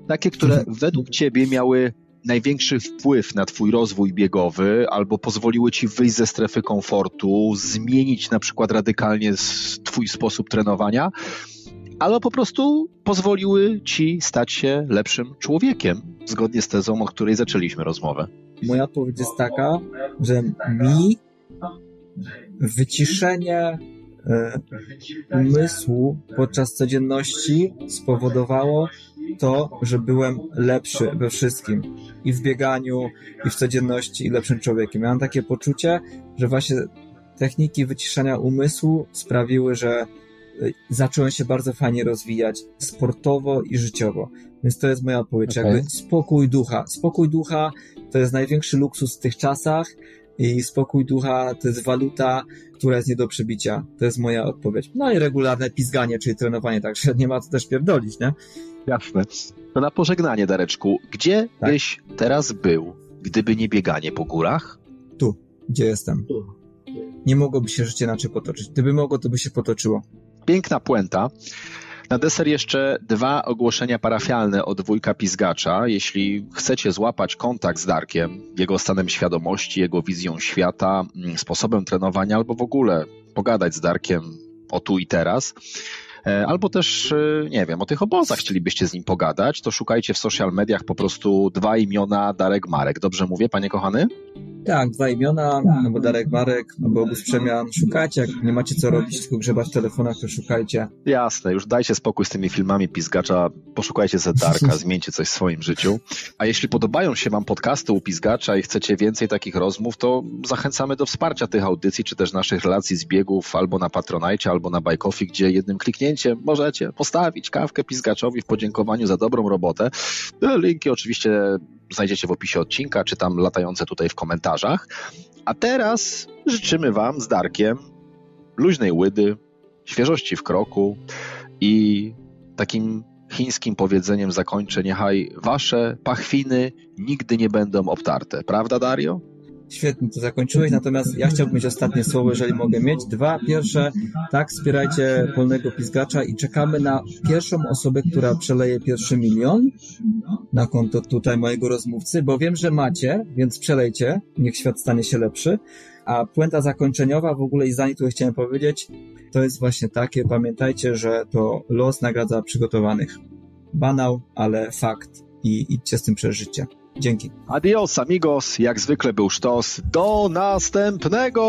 takie, które według Ciebie miały największy wpływ na Twój rozwój biegowy, albo pozwoliły Ci wyjść ze strefy komfortu, zmienić na przykład radykalnie Twój sposób trenowania, albo po prostu pozwoliły Ci stać się lepszym człowiekiem, zgodnie z tezą, o której zaczęliśmy rozmowę. Moja odpowiedź jest taka, że mi wyciszenie e, umysłu podczas codzienności spowodowało, to, że byłem lepszy we wszystkim. I w bieganiu, i w codzienności, i lepszym człowiekiem. Miałem takie poczucie, że właśnie techniki wyciszania umysłu sprawiły, że zacząłem się bardzo fajnie rozwijać sportowo i życiowo. Więc to jest moja odpowiedź. Okay. Jakby spokój ducha. Spokój ducha to jest największy luksus w tych czasach i spokój ducha to jest waluta, która jest nie do przebicia. To jest moja odpowiedź. No i regularne pizganie, czyli trenowanie, także nie ma co też pierdolić, nie? Jasne. To na pożegnanie, Dareczku, gdzie tak. byś teraz był, gdyby nie bieganie po górach? Tu, gdzie jestem. Nie mogłoby się życie inaczej potoczyć. Gdyby mogło, to by się potoczyło. Piękna puenta. Na deser jeszcze dwa ogłoszenia parafialne od wujka Pizgacza. Jeśli chcecie złapać kontakt z Darkiem, jego stanem świadomości, jego wizją świata, mm, sposobem trenowania, albo w ogóle pogadać z Darkiem o tu i teraz, albo też, e, nie wiem, o tych obozach chcielibyście z nim pogadać, to szukajcie w social mediach po prostu dwa imiona Darek Marek. Dobrze mówię, panie kochany? Tak, dwa imiona, albo Darek Marek, albo Obóz Przemian. Szukajcie, jak nie macie co robić, tylko grzebać w telefonach, to szukajcie. Jasne, już dajcie spokój z tymi filmami Pizgacza, poszukajcie ze Darka, zmieńcie coś w swoim życiu. A jeśli podobają się wam podcasty u Pizgacza i chcecie więcej takich rozmów, to zachęcamy do wsparcia tych audycji, czy też naszych relacji z biegów albo na Patronite, albo na Bajkofi, gdzie jednym kliknięciem możecie postawić kawkę Pizgaczowi w podziękowaniu za dobrą robotę. Linki oczywiście znajdziecie w opisie odcinka, czy tam latające tutaj w komentarzach. A teraz życzymy Wam z Darkiem luźnej łydy, świeżości w kroku i takim chińskim powiedzeniem zakończę, niechaj Wasze pachwiny nigdy nie będą obtarte. Prawda, Dario? Świetnie to zakończyłeś, natomiast ja chciałbym mieć ostatnie słowo, jeżeli mogę mieć. Dwa. Pierwsze, tak, wspierajcie polnego pizgacza i czekamy na pierwszą osobę, która przeleje pierwszy milion na konto tutaj mojego rozmówcy, bo wiem, że macie, więc przelejcie, niech świat stanie się lepszy. A puenta zakończeniowa w ogóle i zdanie, które chciałem powiedzieć, to jest właśnie takie, pamiętajcie, że to los nagradza przygotowanych. Banał, ale fakt i idźcie z tym przeżycie. Dzięki. Adios, amigos. Jak zwykle był sztos. Do następnego!